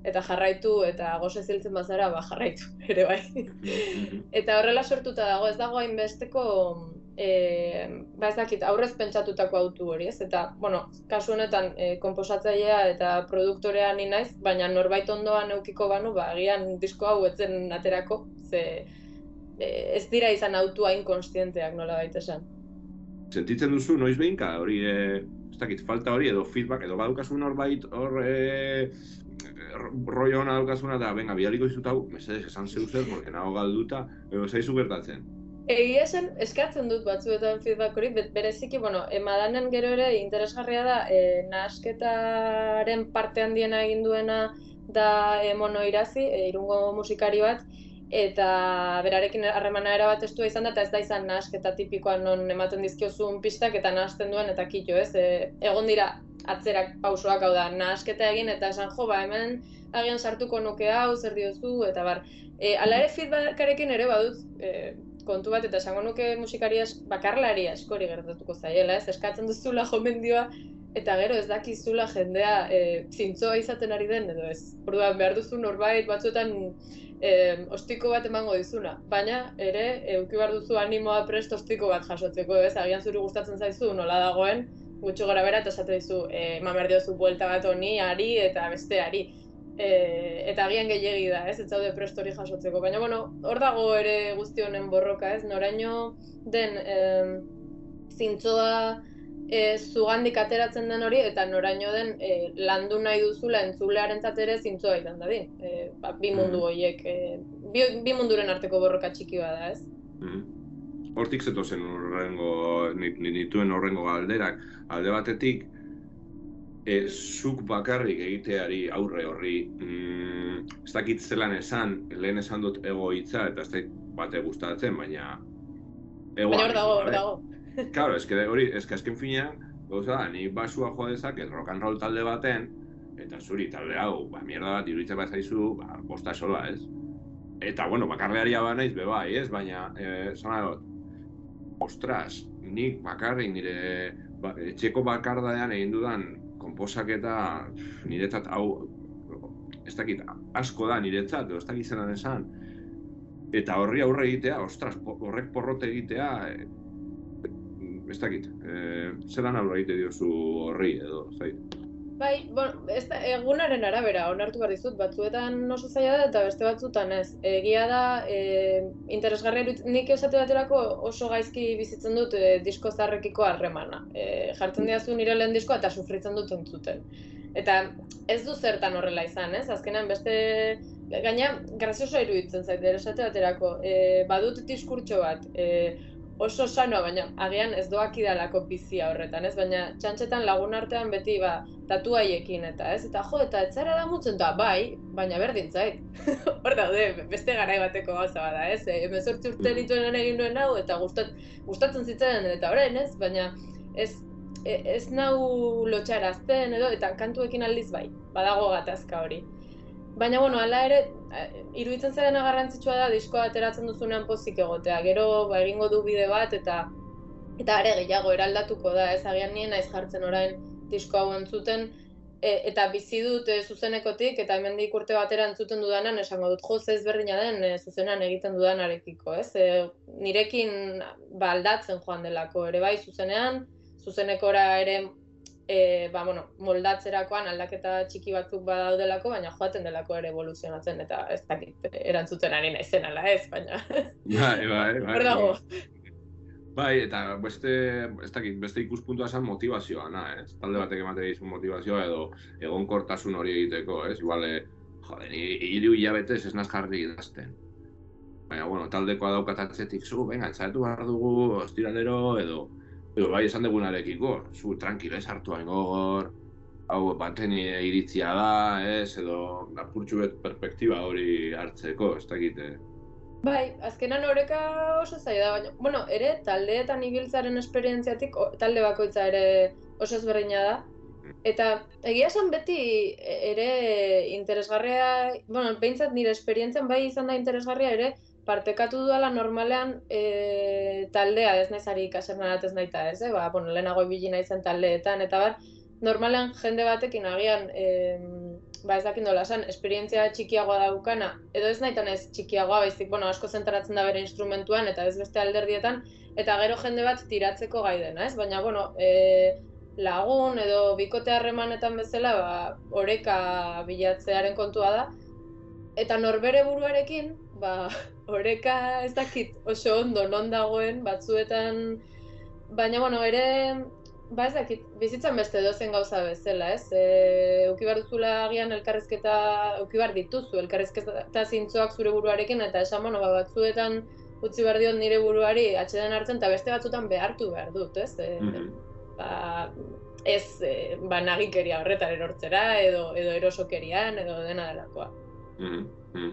[SPEAKER 6] eta jarraitu, eta goze ziltzen bazara, ba, jarraitu, ere bai. Eta horrela sortuta dago, ez dago hainbesteko e, ba ez dakit, aurrez pentsatutako autu hori, ez? Eta, bueno, kasu honetan e, konposatzailea eta produktorea ni naiz, baina norbait ondoan eukiko banu, ba, agian disko hau etzen aterako, ze e, ez dira izan autu hain konstienteak nola baita esan.
[SPEAKER 3] sentitzen duzu noiz behinka, hori, e, ez dakit, falta hori, edo feedback, edo badukazu norbait hor, e, rollo hona daukazuna, eta venga, bidaliko dizut hau, mesedez esan zeu zer, porque nago galduta, edo zaizu gertatzen.
[SPEAKER 6] Egia esan, eskatzen dut batzuetan feedback hori, bereziki, bueno, emadanen gero ere interesgarria da, e, nahasketaren parte handiena egin duena da e, mono irazi, e, irungo musikari bat, eta berarekin harremana erabat estua izan da, eta ez da izan nahasketa tipikoa non ematen dizkiozun pistak eta nahasten duen eta kito, ez? E, egon dira atzerak pausoak hau da, nahasketa egin eta esan jo, ba, hemen agian sartuko nuke hau, zer diozu, eta bar. E, ala ere feedbackarekin ere badut, e, kontu bat, eta esango nuke musikari bakarlari askori gertatuko zaiela, ez? Eskatzen duzula jomendioa, eta gero ez dakizula jendea e, zintzoa izaten ari den, edo ez. Orduan behar duzu norbait batzuetan e, ostiko bat emango dizuna, baina ere eduki behar duzu animoa prest ostiko bat jasotzeko, ez? Agian zuri gustatzen zaizu nola dagoen, gutxi gora bera, eta esate dizu, e, eman behar diozu buelta bat honi, ari eta besteari. E, eta agian gehiegi da, ez, ez zaude prest hori jasotzeko. Baina, bueno, hor dago ere guzti honen borroka, ez, noraino den em, zintzoa e, zugandik ateratzen den hori, eta noraino den e, landu nahi duzula entzulearentzat ere zintzoa izan dadin. E, ba, bi mundu
[SPEAKER 3] Mhm.
[SPEAKER 6] horiek, e, bi, bi munduren arteko borroka txiki bat da, ez?
[SPEAKER 3] Mhm. Hortik zetozen horrengo, ni- ni- nituen horrengo galderak, alde batetik, e, zuk bakarrik egiteari aurre horri, mm, ez dakit zelan esan, lehen esan dut ego hitza, eta ez dakit bate gustatzen, baina... Ego
[SPEAKER 6] Baina hor dago, hor
[SPEAKER 3] eh?
[SPEAKER 6] dago.
[SPEAKER 3] Claro, eske hori, eske azken finean, gauza da, ni basua jo dezaket rock and roll talde baten, eta zuri talde hau, ba, mierda bat iruditzen bat zaizu, ba, bosta sola, ez? Eta, bueno, bakarlearia ba naiz, be bai, ez? Baina, eh, zona dut, ostras, nik bakarrik nire ba, etxeko bakardadean egin dudan konposaketa niretzat hau ez dakit asko da niretzat, edo ez dakit zelan esan. Eta horri aurre egitea, ostras, horrek porrote egitea, e, ez dakit, e, zelan aurre egite diozu horri, edo, ez.
[SPEAKER 6] Bai, bueno, ez da, egunaren arabera, onartu behar dizut, batzuetan oso zaila da eta beste batzutan ez. Egia da, e, interesgarria irudit- nik esate baterako oso gaizki bizitzen dut e, disko zarrekiko harremana. E, jartzen diazu nire lehen diskoa eta sufritzen dut entzuten. Eta ez du zertan horrela izan, ez? Azkenan beste, gaina, grazioso iruditzen zait, esate baterako. E, badut diskurtso bat, e, oso sanoa, baina agian ez doak idalako bizia horretan, ez? Baina txantxetan lagun artean beti ba, tatuaiekin eta ez? Eta jo, eta ez zara da mutzen da, bai, baina berdin zait. Hor daude, beste garai bateko gauza bada, ez? E, Hemezortzi urte nituen lan egin duen hau, eta gustat, gustatzen zitzaidan eta orain, ez? Baina ez, e- ez nau lotxarazten edo, eta kantuekin aldiz bai, badago gatazka hori. Baina, bueno, hala ere, eh, iruditzen zaidana garrantzitsua da diskoa ateratzen duzunean pozik egotea. Gero, ba, egingo du bide bat, eta eta are gehiago eraldatuko da, ez agian nien naiz jartzen orain disko hau entzuten, e, eta bizi dut e, zuzenekotik, eta hemendik urte batera entzuten dudanan, esango dut, jo, ze ezberdina den e, zuzenean egiten dudanarekiko, ez? E, nirekin ba, aldatzen joan delako, ere bai zuzenean, zuzenekora ere e, ba, bueno, moldatzerakoan aldaketa txiki batzuk badaudelako, baina joaten delako ere evoluzionatzen, eta ez dakit erantzuten ari naizen ala ez, baina
[SPEAKER 3] Bai, bai, bai.
[SPEAKER 6] hor dago.
[SPEAKER 3] Bai, eta beste, ez dakit, beste ikuspuntua esan motivazioa, na, ez? Talde batek emate dizun motivazioa edo egonkortasun hori egiteko, ez? Igual, eh, jode, ni hiru hilabetez ez naz jarri idazten. Baina, bueno, taldekoa daukat atzetik, zu, venga, entzaitu behar dugu, ostiralero, edo, edo bai esan dugunarekiko, zu, tranquil, ez hartu hain gogor, hau baten iritzia da, ez, edo apurtxu bet perspektiba hori hartzeko, ez dakit, eh?
[SPEAKER 6] Bai, azkenan oreka oso zaila da, baina, bueno, ere taldeetan ibiltzaren esperientziatik talde bakoitza ere oso ezberdina da. Eta egia esan beti ere interesgarria, bueno, behintzat nire esperientzian bai izan da interesgarria ere partekatu dudala normalean e, taldea, ez naiz ari ikasernarat ez naita ez, eh? ba, bueno, lehenago ibili naizen taldeetan, eta bar, normalean jende batekin agian, em, ba ez dakit nola esan, esperientzia txikiagoa daukana, edo ez nahitan ez txikiagoa, baizik, bueno, asko zentratzen da bere instrumentuan, eta ez beste alderdietan, eta gero jende bat tiratzeko gai dena, ez? Baina, bueno, e, lagun edo bikote harremanetan bezala, ba, oreka bilatzearen kontua da, eta norbere buruarekin, ba, oreka ez dakit oso ondo non dagoen batzuetan, baina, bueno, ere Ba ez dakit, bizitzan beste dozen gauza bezala, ez? E, euki behar duzula agian elkarrizketa, euki behar dituzu elkarrizketa zintzoak zure buruarekin, eta esan, bueno, ba, batzuetan utzi behar diot nire buruari atxeden hartzen, eta beste batzutan behartu behar dut, ez? E,
[SPEAKER 3] Mhm.
[SPEAKER 6] ba, ez, e, ba, nagikeria horretan erortzera, edo, edo erosokerian, edo dena delakoa.
[SPEAKER 3] Mhm, mhm.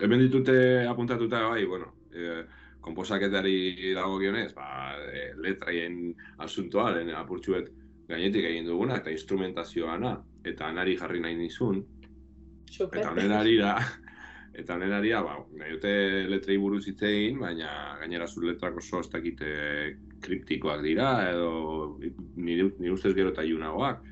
[SPEAKER 3] Hemen ditute apuntatuta bai, bueno, eh, konposaketari dagokionez, ba, e, letraien asuntoa, lehen apurtxuet gainetik egin duguna, eta instrumentazioana, eta anari jarri nahi nizun,
[SPEAKER 6] Super.
[SPEAKER 3] eta honen arira, eta honen arira, ba, nahi dute letrei buruz hitz egin, baina gainera zu letrak oso ez dakite kriptikoak dira, edo nire, nire ustez gero eta iunagoak.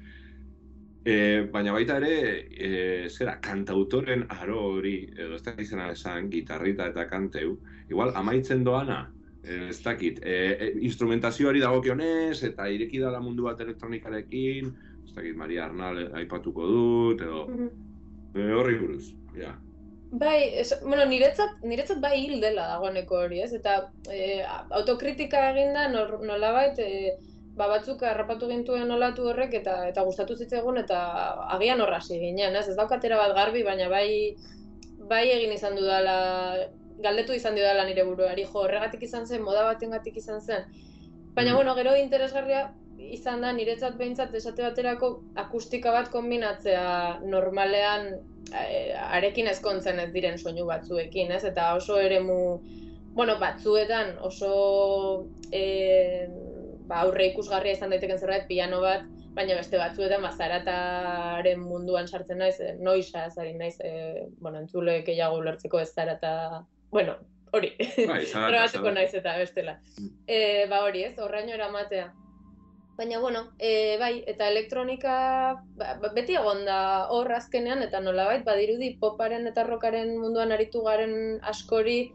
[SPEAKER 3] E, baina baita ere, e, zera, kantautoren aro hori, edo ez dakit zena esan, gitarrita eta kanteu, igual amaitzen doana, e, ez dakit, e, e, instrumentazioari dagokionez, eta ireki dala mundu bat elektronikarekin, ez dakit, Maria Arnal aipatuko dut, edo
[SPEAKER 6] Mhm.
[SPEAKER 3] e, horri buruz, ja.
[SPEAKER 6] Bai, es, bueno, niretzat, niretzat bai hil dela dagoeneko hori, ez? Eta e, autokritika eginda nolabait, e, ba batzuk harrapatu gintuen olatu horrek eta eta gustatu zitzaigun eta agian horra hasi ginen, ez? Ez daukatera bat garbi, baina bai bai egin izan dudala, galdetu izan dudala nire buruari, jo, horregatik izan zen, moda batengatik izan zen. Baina,
[SPEAKER 3] Mhm.
[SPEAKER 6] bueno, gero interesgarria izan da niretzat behintzat esate baterako akustika bat kombinatzea normalean eh, arekin ezkontzen ez diren soinu batzuekin, ez? Eta oso eremu, bueno, batzuetan oso eh, ba, aurre ikusgarria izan daiteken zerbait, piano bat, baina beste batzuetan ba, zarataren munduan sartzen naiz, eh, noisa ari naiz, eh, bueno, entzule gehiago ulertzeko ez zarata, bueno, hori,
[SPEAKER 3] Bai, zarata.
[SPEAKER 6] naiz eta bestela. E, ba hori ez, horraino eramatea. Baina, bueno, e, bai, eta elektronika ba, ba, beti egon da hor azkenean, eta nolabait, badirudi poparen eta rockaren munduan aritu garen askori,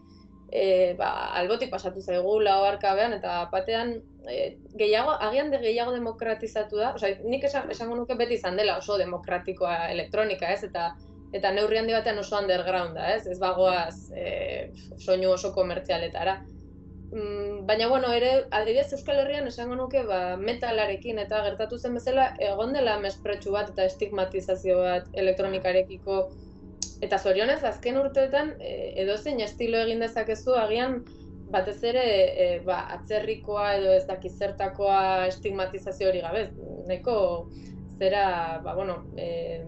[SPEAKER 6] e, ba, albotik pasatu zaigu lau arkabean, eta batean e, gehiago, agian de gehiago demokratizatu da, osea, nik esan, esango nuke beti izan dela oso demokratikoa elektronika, ez, eta eta neurri handi batean oso undergrounda, ez, ez bagoaz e, soinu oso komertzialetara. Mm, baina, bueno, ere, adibidez Euskal Herrian esango nuke, ba, metalarekin eta gertatu zen bezala, egon dela mespretxu bat eta estigmatizazio bat elektronikarekiko Eta zorionez, azken urteetan, e, edozein estilo egin dezakezu, agian batez ere e, ba, atzerrikoa edo ez dakiz zertakoa estigmatizazio hori gabe. Nahiko zera, ba, bueno, e,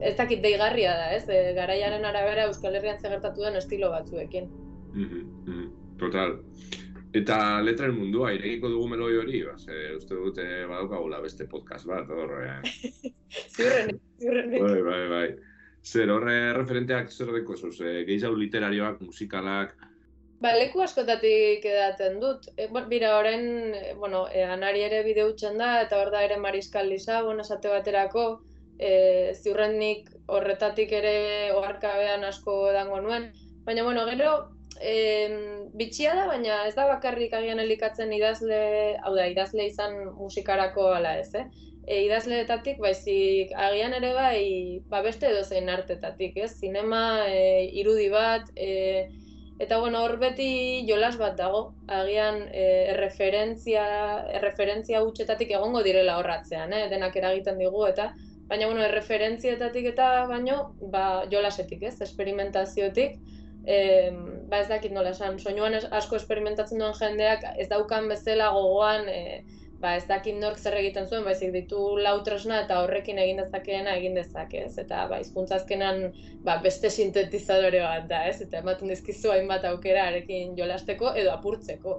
[SPEAKER 6] ez dakit deigarria da, ez? E, garaiaren arabera Euskal Herrian zegertatu den estilo batzuekin.
[SPEAKER 9] Mhm, mhm, Total. Eta letraren mundua, irekiko dugu meloi hori, ba, ze, uste dute badaukagula beste podcast bat, hor, eh?
[SPEAKER 6] Ziurrenik, ziurrenik.
[SPEAKER 9] bai, bai, bai. Zer, horre referenteak zer deko zuz, eh, gehiago literarioak, musikalak,
[SPEAKER 6] Ba, leku askotatik edaten dut. E, bon, bira, orain, e, bueno, e, anari ere bide da, eta hor da ere Mariskal Lisabon esate baterako, e, ziurrenik horretatik ere oharkabean asko dango nuen. Baina, bueno, gero, e, bitxia da, baina ez da bakarrik agian elikatzen idazle, hau da, idazle izan musikarako ala ez, eh? E, idazleetatik, baizik agian ere bai, ba beste edozein artetatik, ez? Zinema, e, irudi bat, e, Eta bueno, hor beti jolas bat dago, agian e, erreferentzia, erreferentzia hutsetatik egongo direla horratzean, eh? denak eragiten digu eta baina bueno, erreferentzietatik eta baino, ba, jolasetik, ez, esperimentaziotik, e, ba ez dakit nola esan, soinuan asko esperimentatzen duen jendeak ez daukan bezala gogoan, e, ba ez dakit nork zer egiten zuen, baizik ditu lau tresna eta horrekin egin dezakeena egin dezake, ez? Eta ba hizkuntza azkenan ba, beste sintetizadore bat da, ez? Eta ematen dizkizu hainbat aukera arekin jolasteko edo apurtzeko.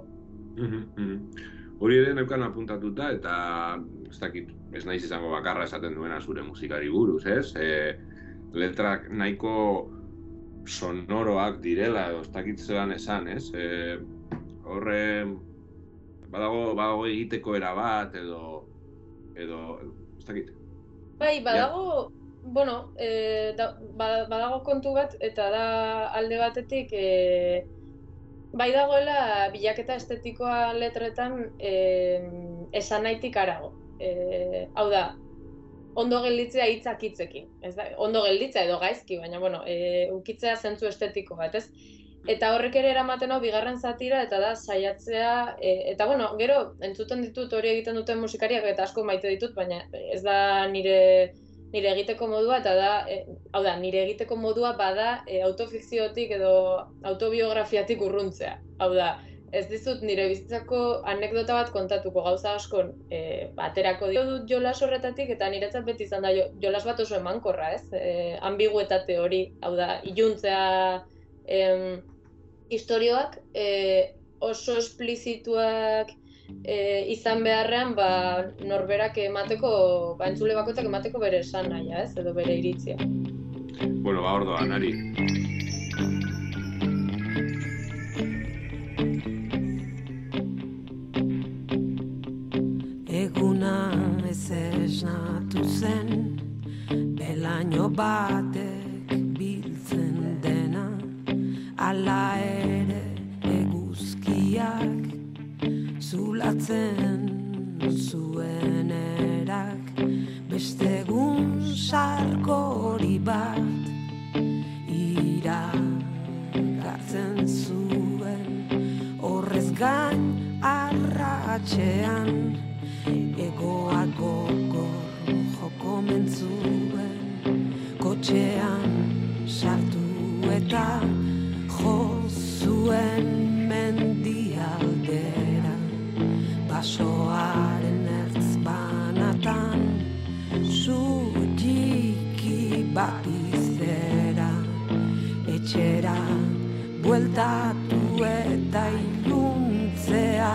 [SPEAKER 9] Mhm, mhm. Hori ere neukan apuntatuta eta ez dakit, ez naiz izango bakarra esaten duena zure musikari buruz, ez? E, letrak nahiko sonoroak direla edo ez dakit zelan esan, ez? E, horre badago, badago egiteko era bat edo edo ez dakit.
[SPEAKER 6] Bai, badago, bueno, e, da, ba- badago kontu bat eta da alde batetik e, bai dagoela bilaketa estetikoa letretan e, esan nahitik arago. E, hau da, ondo gelditzea hitzak hitzekin. Ez da, ondo gelditzea edo gaizki, baina bueno, e, ukitzea zentzu estetiko bat, ez? Eta horrek ere eramaten hau bigarren zatira eta da saiatzea e, eta bueno, gero entzuten ditut hori egiten duten musikariak eta asko maite ditut, baina ez da nire nire egiteko modua eta da e, hau da, nire egiteko modua bada e, autofikziotik edo autobiografiatik urruntzea. Hau da, ez dizut nire bizitzako anekdota bat kontatuko gauza askon e, baterako dio dut jolas horretatik eta niretzat beti izan da jo, jolas bat oso emankorra, ez? E, ambiguetate hori, hau da, iluntzea em, istorioak e, oso esplizituak e, izan beharrean ba, norberak emateko, ba, entzule bakoitzak emateko bere esan nahia, ez? Edo bere iritzia.
[SPEAKER 9] Bueno, ba, ordoa, nari.
[SPEAKER 10] Eguna ez esnatu zen Belaino batek biltzen Ala ere eguzkiak Zulatzen zuen erak. Beste egun sarkori bat Ira gartzen zuen. Horrez gain arratxean Egoak gogor joko mentzuen. Kotxean sartu eta jo zuen mendialdera Basoaren ertz banatan Zutiki bapizera Etxera bueltatu eta iluntzea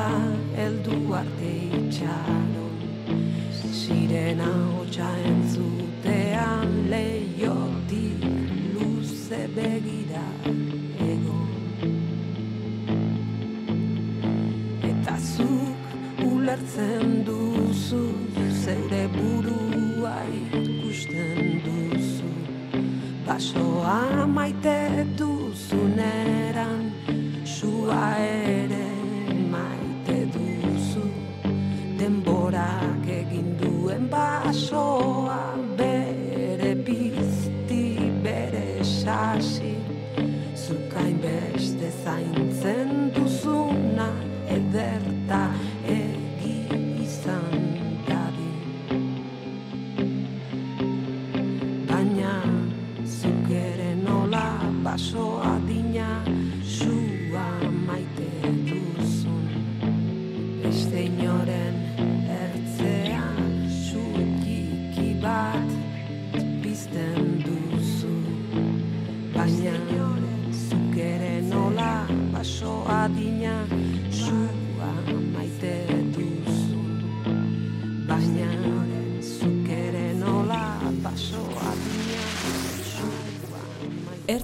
[SPEAKER 10] Eldu arte itxaron Sirena hotxa entzutean leiotik luze begira zuk ulertzen duzu zeure burua ikusten duzu. Basoa maite duzuneran sua ere maite duzu. Denborak egin duen basoa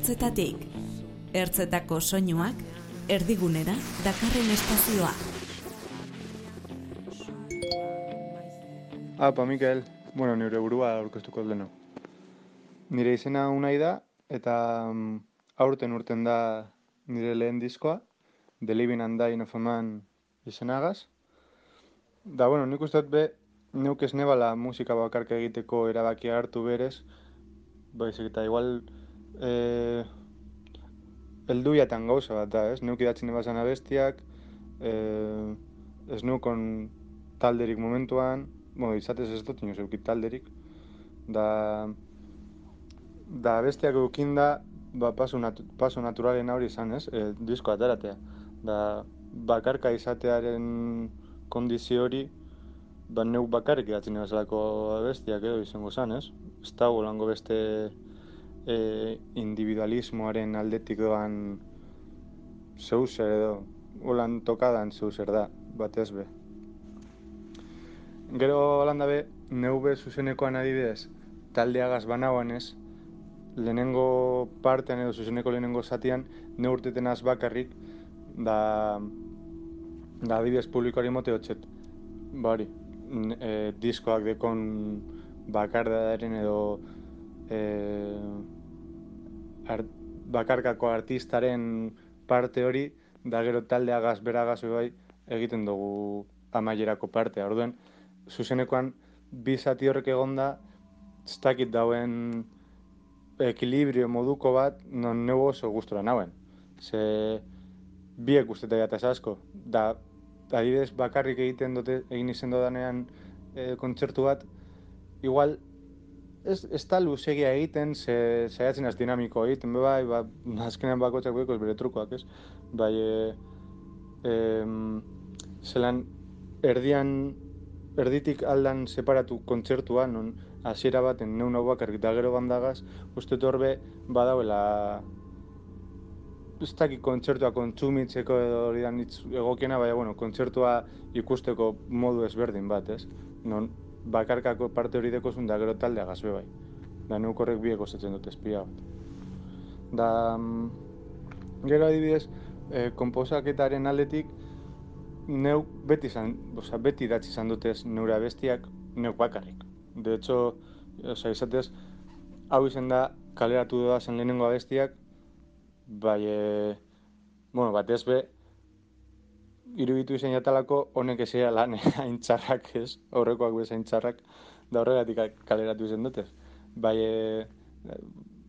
[SPEAKER 5] Ertzetatik. Ertzetako soinuak erdigunera dakarren espazioa.
[SPEAKER 11] Apa, Mikel. Bueno, nire burua aurkeztuko leno. Nire izena unai da, eta mm, aurten urten da nire lehen diskoa, The Living and Dying of a Man izenagaz. Da, bueno, nik uste be, neuk ez nebala musika bakarka egiteko erabakia hartu berez, baizik eta igual eh, elduiatan gauza bat da, ez? Neuk idatzen ebazan abestiak, eh, ez neukon talderik momentuan, bueno, izatez ez dut inoz eukit talderik, da, da bestiak eukin da, ba, paso, natu, paso naturalen hori izan, ez? E, disko ateratea. Da, bakarka izatearen kondizio hori, ba, neuk bakarrik idatzen ebazalako abestiak edo izango zan, ez? Ez dago lango beste e, individualismoaren aldetik doan zeuser edo, holan tokadan zeuser da, batez be. Gero holanda be, neu be zuzenekoan adibidez, taldeagaz banauan ez, lehenengo partean edo zuzeneko lehenengo zatian, ne urteten az bakarrik, da, da adibidez publikoari mote hotxet, ba hori, e, diskoak dekon bakardadaren edo e, ar, bakarkako artistaren parte hori, da gero taldeagaz beragaz bai egiten dugu amaierako partea. Orduen, zuzenekoan bi zati horrek egonda, ez dakit dauen ekilibrio moduko bat, non neu oso gustora nauen. Ze biek usteta jataz asko. Da, adibidez bakarrik egiten dute, egin izen dodanean e, kontzertu bat, igual ez, ez da luzegia egiten, ze, saiatzen az dinamiko egiten, bai, ba, azkenean bakotxak bekoz bere trukoak, ez? Bai, e, em, zelan erdian, erditik aldan separatu kontzertua, non hasiera baten neun hau bakarrik da gero bandagaz, uste dut horbe badauela ez dakit kontzertua kontsumitzeko edo hori da egokiena, baina bueno, kontzertua ikusteko modu ezberdin bat, ez? Non bakarkako parte hori dekozun da gero taldea gazbe bai. Da neuk horrek biek osatzen dut espia bat. Da, mm, gero adibidez, e, komposaketaren aldetik, neuk beti izan, osea, beti idatzi izan dutez neure abestiak neuk bakarrik. De hecho, osea, izatez, hau izen da kaleratu zen lehenengo abestiak, bai, e, bueno, batez be, iruditu izan jatalako honek ezea lan hain txarrak ez, aurrekoak bezain txarrak, da horregatik ka- kaleratu izan dutez. Bai, e,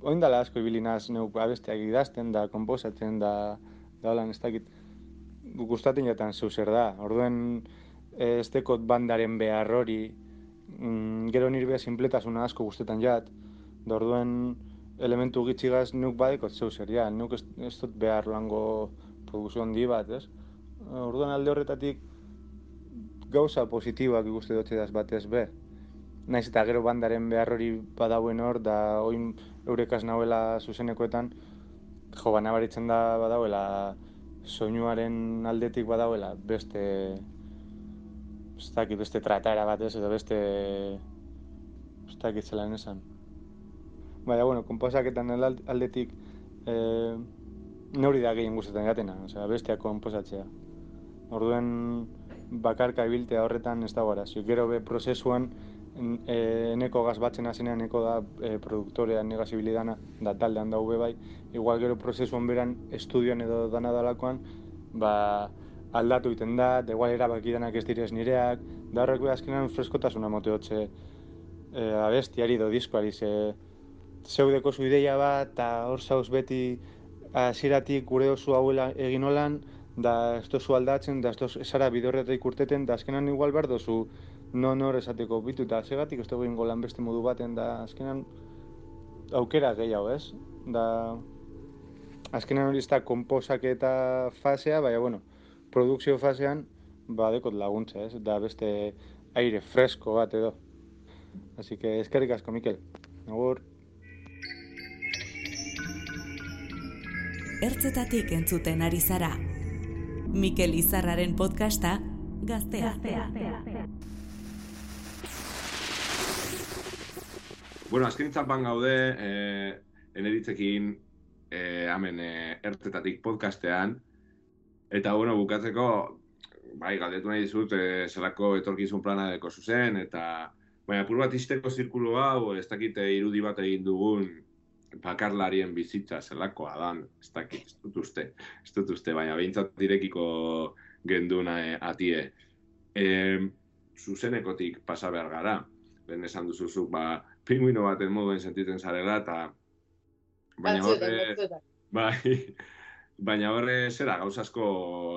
[SPEAKER 11] oin dala asko ibili naz neuk abestiak idazten da, komposatzen da, da holan ez dakit, gustatzen jatan zeu zer da. Orduen eh, ez dekot bandaren behar hori, mm, gero nire beha simpletasuna asko gustetan jat, da orduen elementu gitxigaz nuk badekot zeu zer, ja, nuk ez, ez dut behar lango produzio handi bat, ez? Orduan alde horretatik gauza positiboak ikuste dut edaz batez be. Naiz eta gero bandaren behar hori badauen hor, da oin eurekaz nauela zuzenekoetan, jo, ba, nabaritzen da badauela soinuaren aldetik badauela beste ez beste tratara bat ez, edo beste ez dakit zelan esan. Baina, bueno, komposaketan al- aldetik eh, neuri da gehien guztetan jatena, osea, besteak komposatzea. Orduen bakarka ibiltea horretan ez dago arazio. Gero be prozesuan e, eneko gaz batzen hazenean eko da e, produktorea negaz ibili dana, da taldean da be bai, igual gero prozesuan beran estudioan edo dana dalakoan, ba, aldatu egiten da, da igual erabaki danak ez direz nireak, da horrek be azkenan freskotasuna mote hotze e, abestiari edo diskoari, ze zeudeko zu ideia bat, eta hor zauz beti hasieratik gure oso hauela egin olan, da ez dozu aldatzen, da ez dozu esara bide horretatik urteten, da azkenan igual behar dozu non hor esateko bitu, eta segatik ez dugu ingo lan beste modu baten, da azkenan aukera gehiago, ez? Da azkenan hori ez da komposaketa fasea, baina bueno, produkzio fasean badekot laguntza, ez? Da beste aire fresko bat edo. Así que eskerrik asko, Mikel. Agur.
[SPEAKER 12] Ertzetatik entzuten ari zara. Mikel Izarraren podcasta Gaztea.
[SPEAKER 3] Bueno, azken txapan gaude, eh, eneritzekin, eh, hemen eh, ertetatik podcastean, eta bueno, bukatzeko, bai, galdetu nahi dizut, eh, zelako etorkizun plana deko zuzen, eta baina apur bat izteko zirkulu hau, ez dakit eh, irudi bat egin dugun bakarlarien bizitza zelakoa dan, ez dakit, ez dut uste, ez dut uste, baina behintzat direkiko genduna eh, atie. Eh, zuzenekotik pasa behar gara, lehen esan duzuzuk, ba, pinguino baten moduen sentitzen zarela, eta baina horre, bai, baina horre zera gauz asko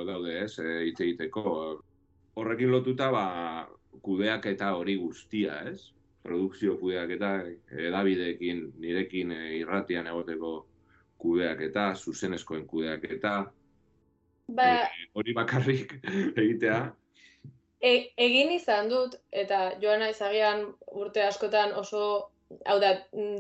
[SPEAKER 3] daude, ez, e, egiteko. Horrekin lotuta, ba, kudeak eta hori guztia, ez? Produkzio kudeak eta edabideekin, nirekin e, irratian egoteko kudeak eta, zuzenezkoen kudeak eta,
[SPEAKER 6] Ba,
[SPEAKER 3] hori bakarrik egitea,
[SPEAKER 6] E, egin izan dut, eta joan naiz agian urte askotan oso, hau da,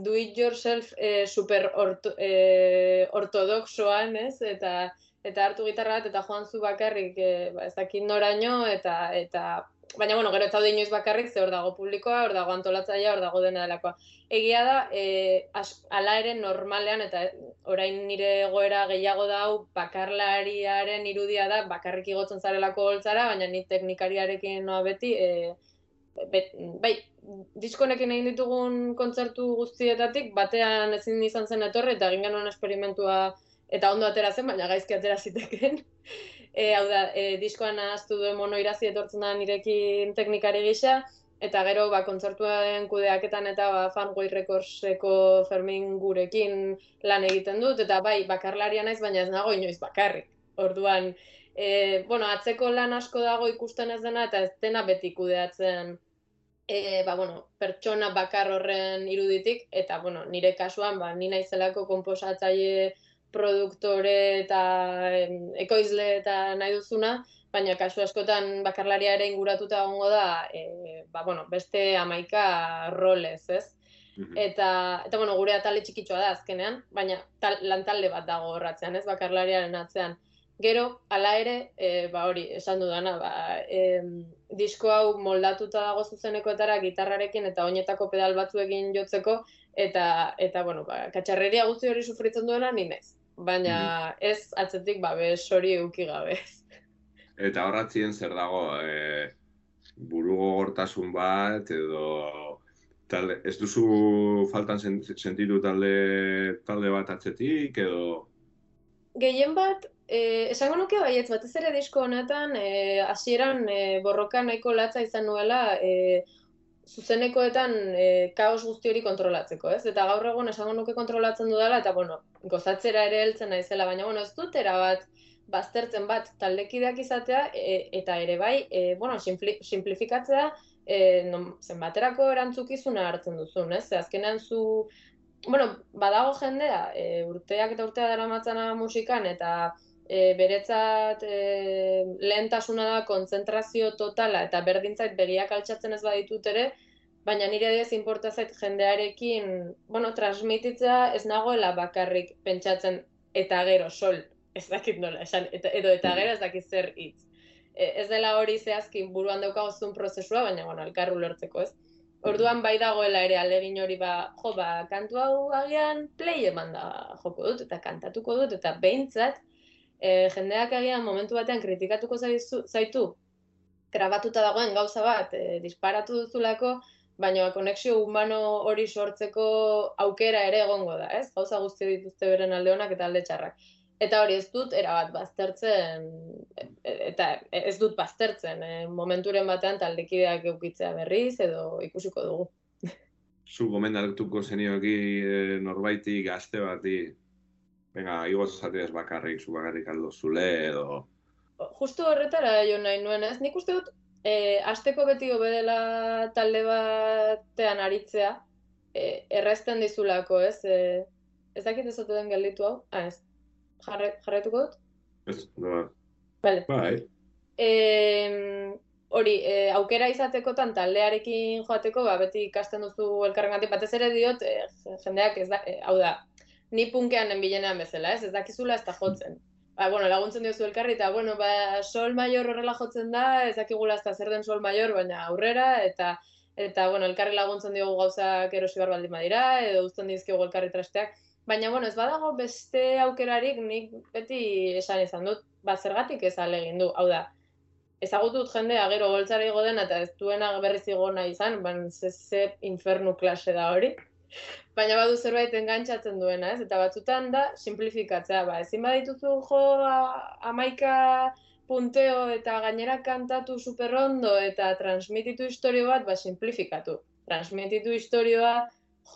[SPEAKER 6] do it yourself e, super orto, e, ortodoxoan, ez? Eta, eta hartu gitarra bat eta joan zu bakarrik, e, ba, ez dakit noraino, eta, eta baina, bueno, gero ez zaude inoiz bakarrik, ze hor dago publikoa, hor dago antolatzailea, hor dago dena delakoa. Egia da, e, as, ala ere normalean, eta orain nire egoera gehiago da bakarlariaren irudia da, bakarrik igotzen zarelako holtzara, baina ni teknikariarekin noa beti, e, bet, bai, diskonekin egin ditugun kontzertu guztietatik, batean ezin izan zen etorri, eta egin genuen esperimentua eta ondo atera zen, baina gaizki atera zitekeen. E, hau da, e, diskoan ahaztu duen mono irazi etortzen da nirekin teknikari gisa, eta gero ba, kontzertuen kudeaketan eta ba, Fanway Recordseko Fermin gurekin lan egiten dut, eta bai, bakarlaria naiz, baina ez nago inoiz bakarrik. Orduan, e, bueno, atzeko lan asko dago ikusten ez dena, eta ez dena beti kudeatzen e, ba, bueno, pertsona bakar horren iruditik, eta bueno, nire kasuan, ba, ni naizelako konposatzaile produktore eta em, ekoizle eta nahi duzuna, baina kasu askotan bakarlaria ere inguratuta egongo da, e, ba, bueno, beste amaika rolez, ez? Eta, eta bueno, gure atale txikitsua da azkenean, baina tal, lantalde bat dago horratzean, ez bakarlariaren atzean. Gero, hala ere, e, ba hori, esan dudana, ba, em, disko hau moldatuta dago zuzenekoetara gitarrarekin eta oinetako pedal batzuekin jotzeko, eta, eta bueno, ba, katxarreria guzti hori sufritzen duena ni naiz. Baina ez atzetik ba, bez hori euki gabe.
[SPEAKER 3] Eta horratzien zer dago, e, burugogortasun bat, edo talde, ez duzu faltan sen- sentitu talde, talde bat atzetik, edo...
[SPEAKER 6] Gehien bat, eh, esango nuke baietz, batez ere disko honetan, eh, hasieran eh, borroka nahiko latza izan nuela, eh, zuzenekoetan eh, kaos guzti hori kontrolatzeko, ez? Eta gaur egun esango nuke kontrolatzen dudala, eta bueno, gozatzera ere heltzen naizela, baina bueno, ez dut erabat baztertzen bat taldekideak izatea, e, eta ere bai, e, bueno, sinpli, simplifikatzea, e, non, zenbaterako erantzukizuna hartzen duzun, ez? Azkenean zu, bueno, badago jendea, e, urteak eta urtea daramatzana musikan, eta e, beretzat e, lehentasuna da kontzentrazio totala, eta berdintzait begiak altxatzen ez baditut ere, baina nire adibidez inporta zait jendearekin, bueno, transmititzea ez nagoela bakarrik pentsatzen eta gero sol, ez dakit nola esan, eta, edo eta gero ez dakit zer hitz. E, ez dela hori zehazki buruan daukagozun prozesua, baina bueno, elkar ulertzeko, ez? Orduan bai dagoela ere alegin hori ba, jo, ba, kantu hau agian play eman da joko dut, eta kantatuko dut, eta behintzat, e, jendeak agian momentu batean kritikatuko zaizu, zaitu, grabatuta dagoen gauza bat e, disparatu duzulako, baina konexio humano hori sortzeko aukera ere egongo da, ez? Gauza guzti dituzte beren alde onak eta alde txarrak. Eta hori ez dut erabat baztertzen, e- e- eta ez dut baztertzen, e, momenturen batean taldekideak eukitzea berriz edo ikusiko dugu.
[SPEAKER 9] Zu gomendatuko zenioki eh, norbaiti gazte bati, venga, igoz zateaz bakarrik, zu bakarrik aldo zule edo...
[SPEAKER 6] Justu horretara jo nahi nuen, ez? Nik uste dut, e, asteko beti hobe dela talde batean aritzea, e, errezten dizulako, ez? E, ez dakit ez den gelditu hau? Ah, ez. Jarre, jarraituko dut?
[SPEAKER 9] Ez, no,
[SPEAKER 6] Vale.
[SPEAKER 9] bai,
[SPEAKER 6] Em, hori, e, aukera izatekotan taldearekin joateko, ba, beti ikasten duzu elkarrengatik, batez ere diot, e, jendeak ez da, e, hau da, ni punkean enbilenean bezala, ez, ez dakizula ez da jotzen. Ba, bueno, laguntzen diozu elkarri, eta, bueno, ba, sol mayor horrela jotzen da, ez dakigula ez da zer den sol mayor, baina aurrera, eta, eta, bueno, elkarri laguntzen diogu gauzak erosi behar baldin badira, edo uzten dizkigu elkarri trasteak, baina, bueno, ez badago beste aukerarik nik beti esan izan dut, ba, zergatik ez alegin du, hau da, ezagutut jendea gero goltzara igo dena eta ez duena berriz igo nahi izan, ban ze, ze infernu klase da hori. Baina badu zerbait engantzatzen duena, ez? Eta batzutan da simplifikatzea, ba, ezin badituzu jo amaika punteo eta gainera kantatu superondo eta transmititu historio bat, ba, simplifikatu. Transmititu historioa,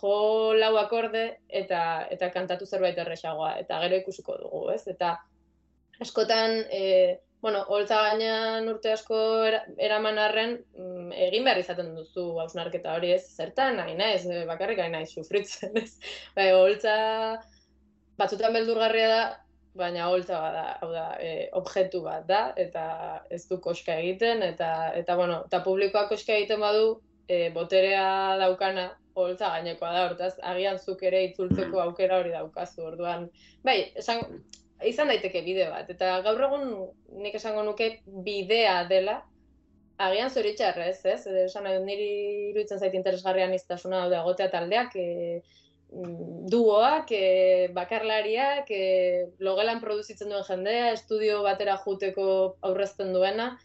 [SPEAKER 6] jo lau akorde eta, eta kantatu zerbait erresagoa, eta gero ikusiko dugu, ez? Eta askotan, e, bueno, holtza gainean urte asko era- eraman arren, mm, egin behar izaten duzu hausnarketa hori ez, zertan nahi naiz, e, bakarrik nahi naiz sufritzen ez. Bai, holtza batzutan beldurgarria da, baina holtza bada, hau da, e, objektu bat da, eta ez du koska egiten, eta, eta bueno, eta publikoak koska egiten badu, e, boterea daukana holtza gainekoa da, hortaz, agian zuk ere itzultzeko aukera hori daukazu, orduan, bai, esan, izan daiteke bide bat, eta gaur egun nik esango nuke bidea dela, agian zoritxarrez, ez? Edo Esan nahi niri iruditzen zait interesgarrian iztasuna daude egotea taldeak, e, mm, duoak, e, bakarlariak, e, logelan produzitzen duen jendea, estudio batera juteko aurrezten duena,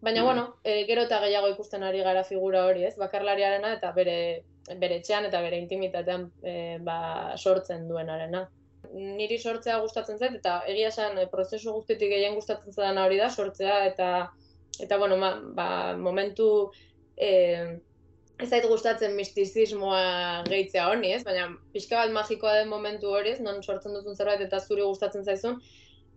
[SPEAKER 6] baina,
[SPEAKER 9] Mm.
[SPEAKER 6] bueno, e, gero eta gehiago ikusten ari gara figura hori, ez? Bakarlariarena eta bere, bere etxean eta bere intimitatean e, ba, sortzen duenarena niri sortzea gustatzen zait eta egia esan eh, prozesu guztitik gehien gustatzen zaidana hori da sortzea eta eta bueno, ma, ba, momentu eh, ez zait gustatzen mistizismoa gehitzea honi, ez? Baina pixka bat magikoa den momentu hori, ez? Non sortzen duzun zerbait eta zuri gustatzen zaizun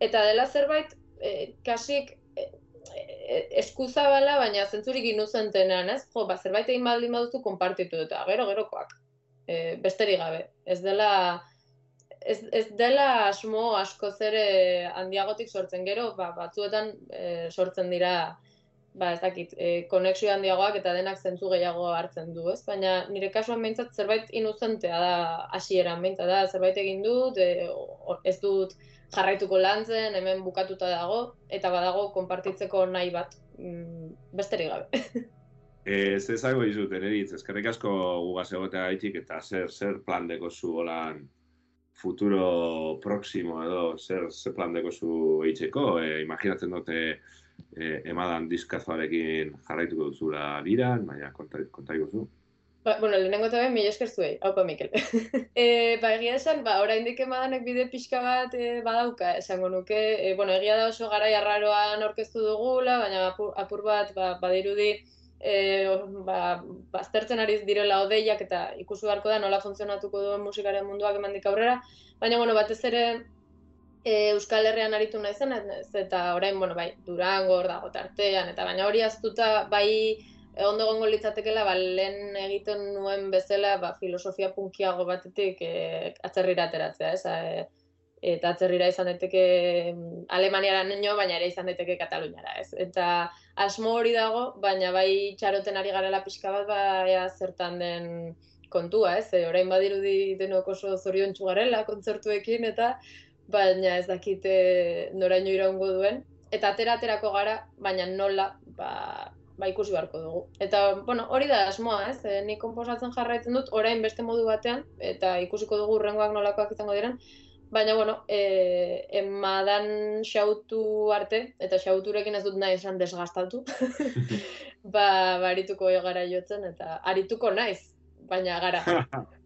[SPEAKER 6] eta dela zerbait eh, kasik eh, eh, eskuzabala, baina zentzurik inuzentenean, ez? Jo, ba, zerbait egin baldin baduzu konpartitu eta gero gerokoak. Eh, besterik gabe. Ez dela ez, ez dela asmo askoz ere handiagotik sortzen gero, ba, batzuetan e, sortzen dira ba, ez dakit, e, konexio handiagoak eta denak zentzu gehiago hartzen du, ez? Baina nire kasuan behintzat zerbait inuzentea da hasieran behintzat da, zerbait egin dut, e, ez dut jarraituko lantzen, hemen bukatuta dago, eta badago konpartitzeko nahi bat, mm, besterik gabe.
[SPEAKER 9] Ez ezago dizut, ereditz, eskerrik asko gugaz egotea eta zer, zer plan dekozu holan futuro próximo edo zer, zer plan dekozu eitzeko, e, imaginatzen dute e, emadan diskazoarekin jarraituko duzula biran, baina konta, konta iguzu.
[SPEAKER 6] Ba, bueno, lehenengo eta behin, mila esker zuei, haupa Mikel. e, ba, egia esan, ba, oraindik emadanek bide pixka bat e, badauka, esango nuke, e, bueno, egia da oso garai arraroan aurkeztu dugula, baina apur, apur bat, ba, badirudi, e, ba, baztertzen ari direla odeiak eta ikusi beharko da nola funtzionatuko duen musikaren munduak emandik aurrera, baina, bueno, batez ere, e, Euskal Herrian aritu nahi zen, ez, eta orain, bueno, bai, Durango hor dago tartean, eta baina hori aztuta, bai, ondo egongo litzatekeela, ba, lehen egiten nuen bezala, ba, filosofia punkiago batetik e, atzerrira ateratzea, ez? E, eta atzerrira izan daiteke mm, Alemaniara nio, baina ere izan daiteke Kataluniara, ez? Eta asmo hori dago, baina bai txaroten ari garela pixka bat, ba, ea zertan den kontua, ez? E, orain badirudi denok oso zoriontsu garela kontzertuekin, eta baina ez dakite noraino iraungo duen. Eta atera aterako gara, baina nola, ba, ba ikusi beharko dugu. Eta, bueno, hori da asmoa, ez? E, nik konposatzen jarraitzen dut, orain beste modu batean, eta ikusiko dugu urrengoak nolakoak izango diren, Baina, bueno, e, emadan xautu arte, eta xauturekin ez dut nahi esan desgastatu, ba, ba arituko gara jotzen, eta arituko naiz, baina gara.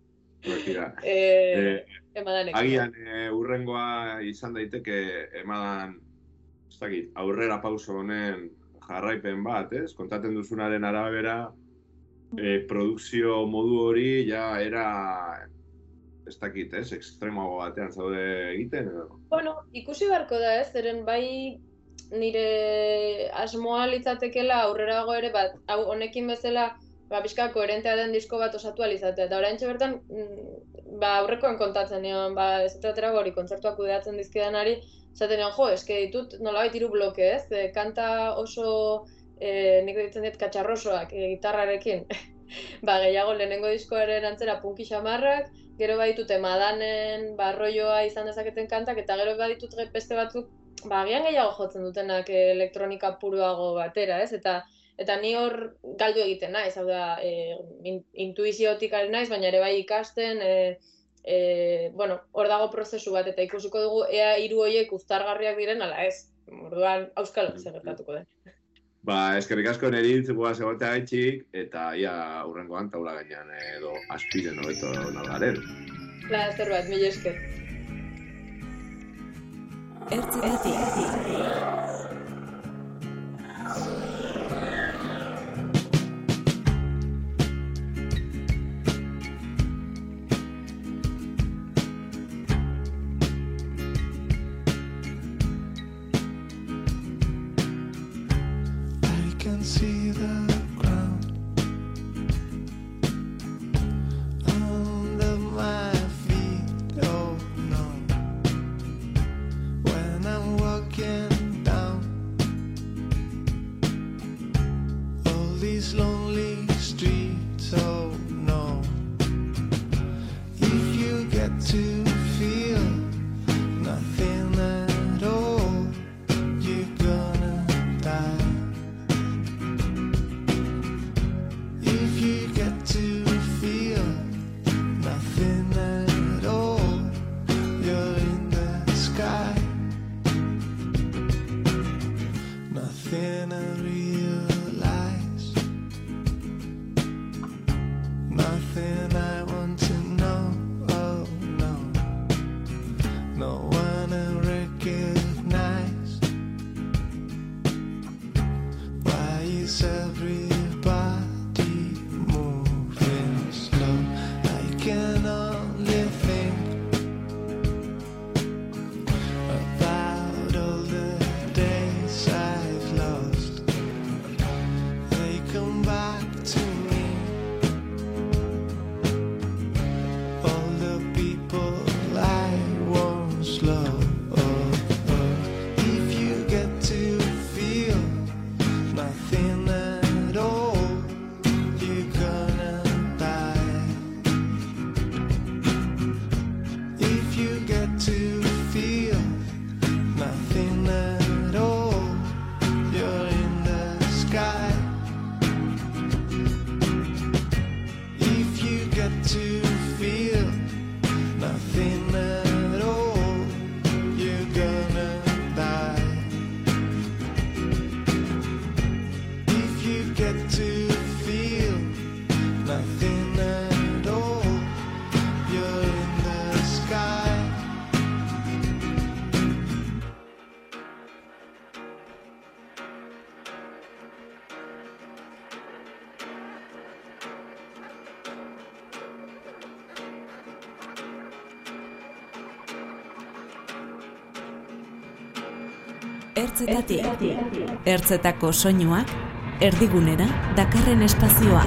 [SPEAKER 6] E,
[SPEAKER 9] Eh,
[SPEAKER 6] emadanekin.
[SPEAKER 9] Agian e, urrengoa izan daiteke emadan, ez dakit, aurrera pauso honen jarraipen bat, ez? Kontaten duzunaren arabera, e, produkzio modu hori ja era, ez dakit, ez? Ekstremoago batean zaude egiten, edo?
[SPEAKER 6] Bueno, ikusi beharko da ez, zeren bai nire asmoa litzatekela aurrerago ere bat, hau honekin bezala ba, pixka koherentea den disko bat osatu alizatea. Eta orain bertan, mm, ba, aurrekoan kontatzen nion, ba, ez atera hori kontzertuak kudeatzen dizkidanari, esaten nion, jo, eske ditut nolabait hiru bloke, ez? E, kanta oso, e, nik ditzen dit, katxarrosoak, e, gitarrarekin. ba, gehiago lehenengo diskoaren antzera punki xamarrak, gero baditute madanen barroioa izan dezaketen kantak, eta gero baditut beste batzuk, ba, agian gehiago jotzen dutenak elektronika puruago batera, ez? Eta eta ni hor galdu egiten naiz, hau da, e, in, intuiziotik ari naiz, baina ere bai ikasten, e, e, bueno, hor dago prozesu bat, eta ikusiko dugu ea hiru horiek uztargarriak diren, ala ez. Orduan, auskalo zer gertatuko den.
[SPEAKER 9] Ba, eskerrik asko niri guaz egotea gaitxik, eta ia urrengoan taula gainean edo azpiren hobeto nalgaren.
[SPEAKER 6] Plazer bat, mila esker.
[SPEAKER 5] Ertzetatik.
[SPEAKER 2] See the
[SPEAKER 5] Ertzetatik. Ertzetako soinuak, erdigunera, dakarren espazioa.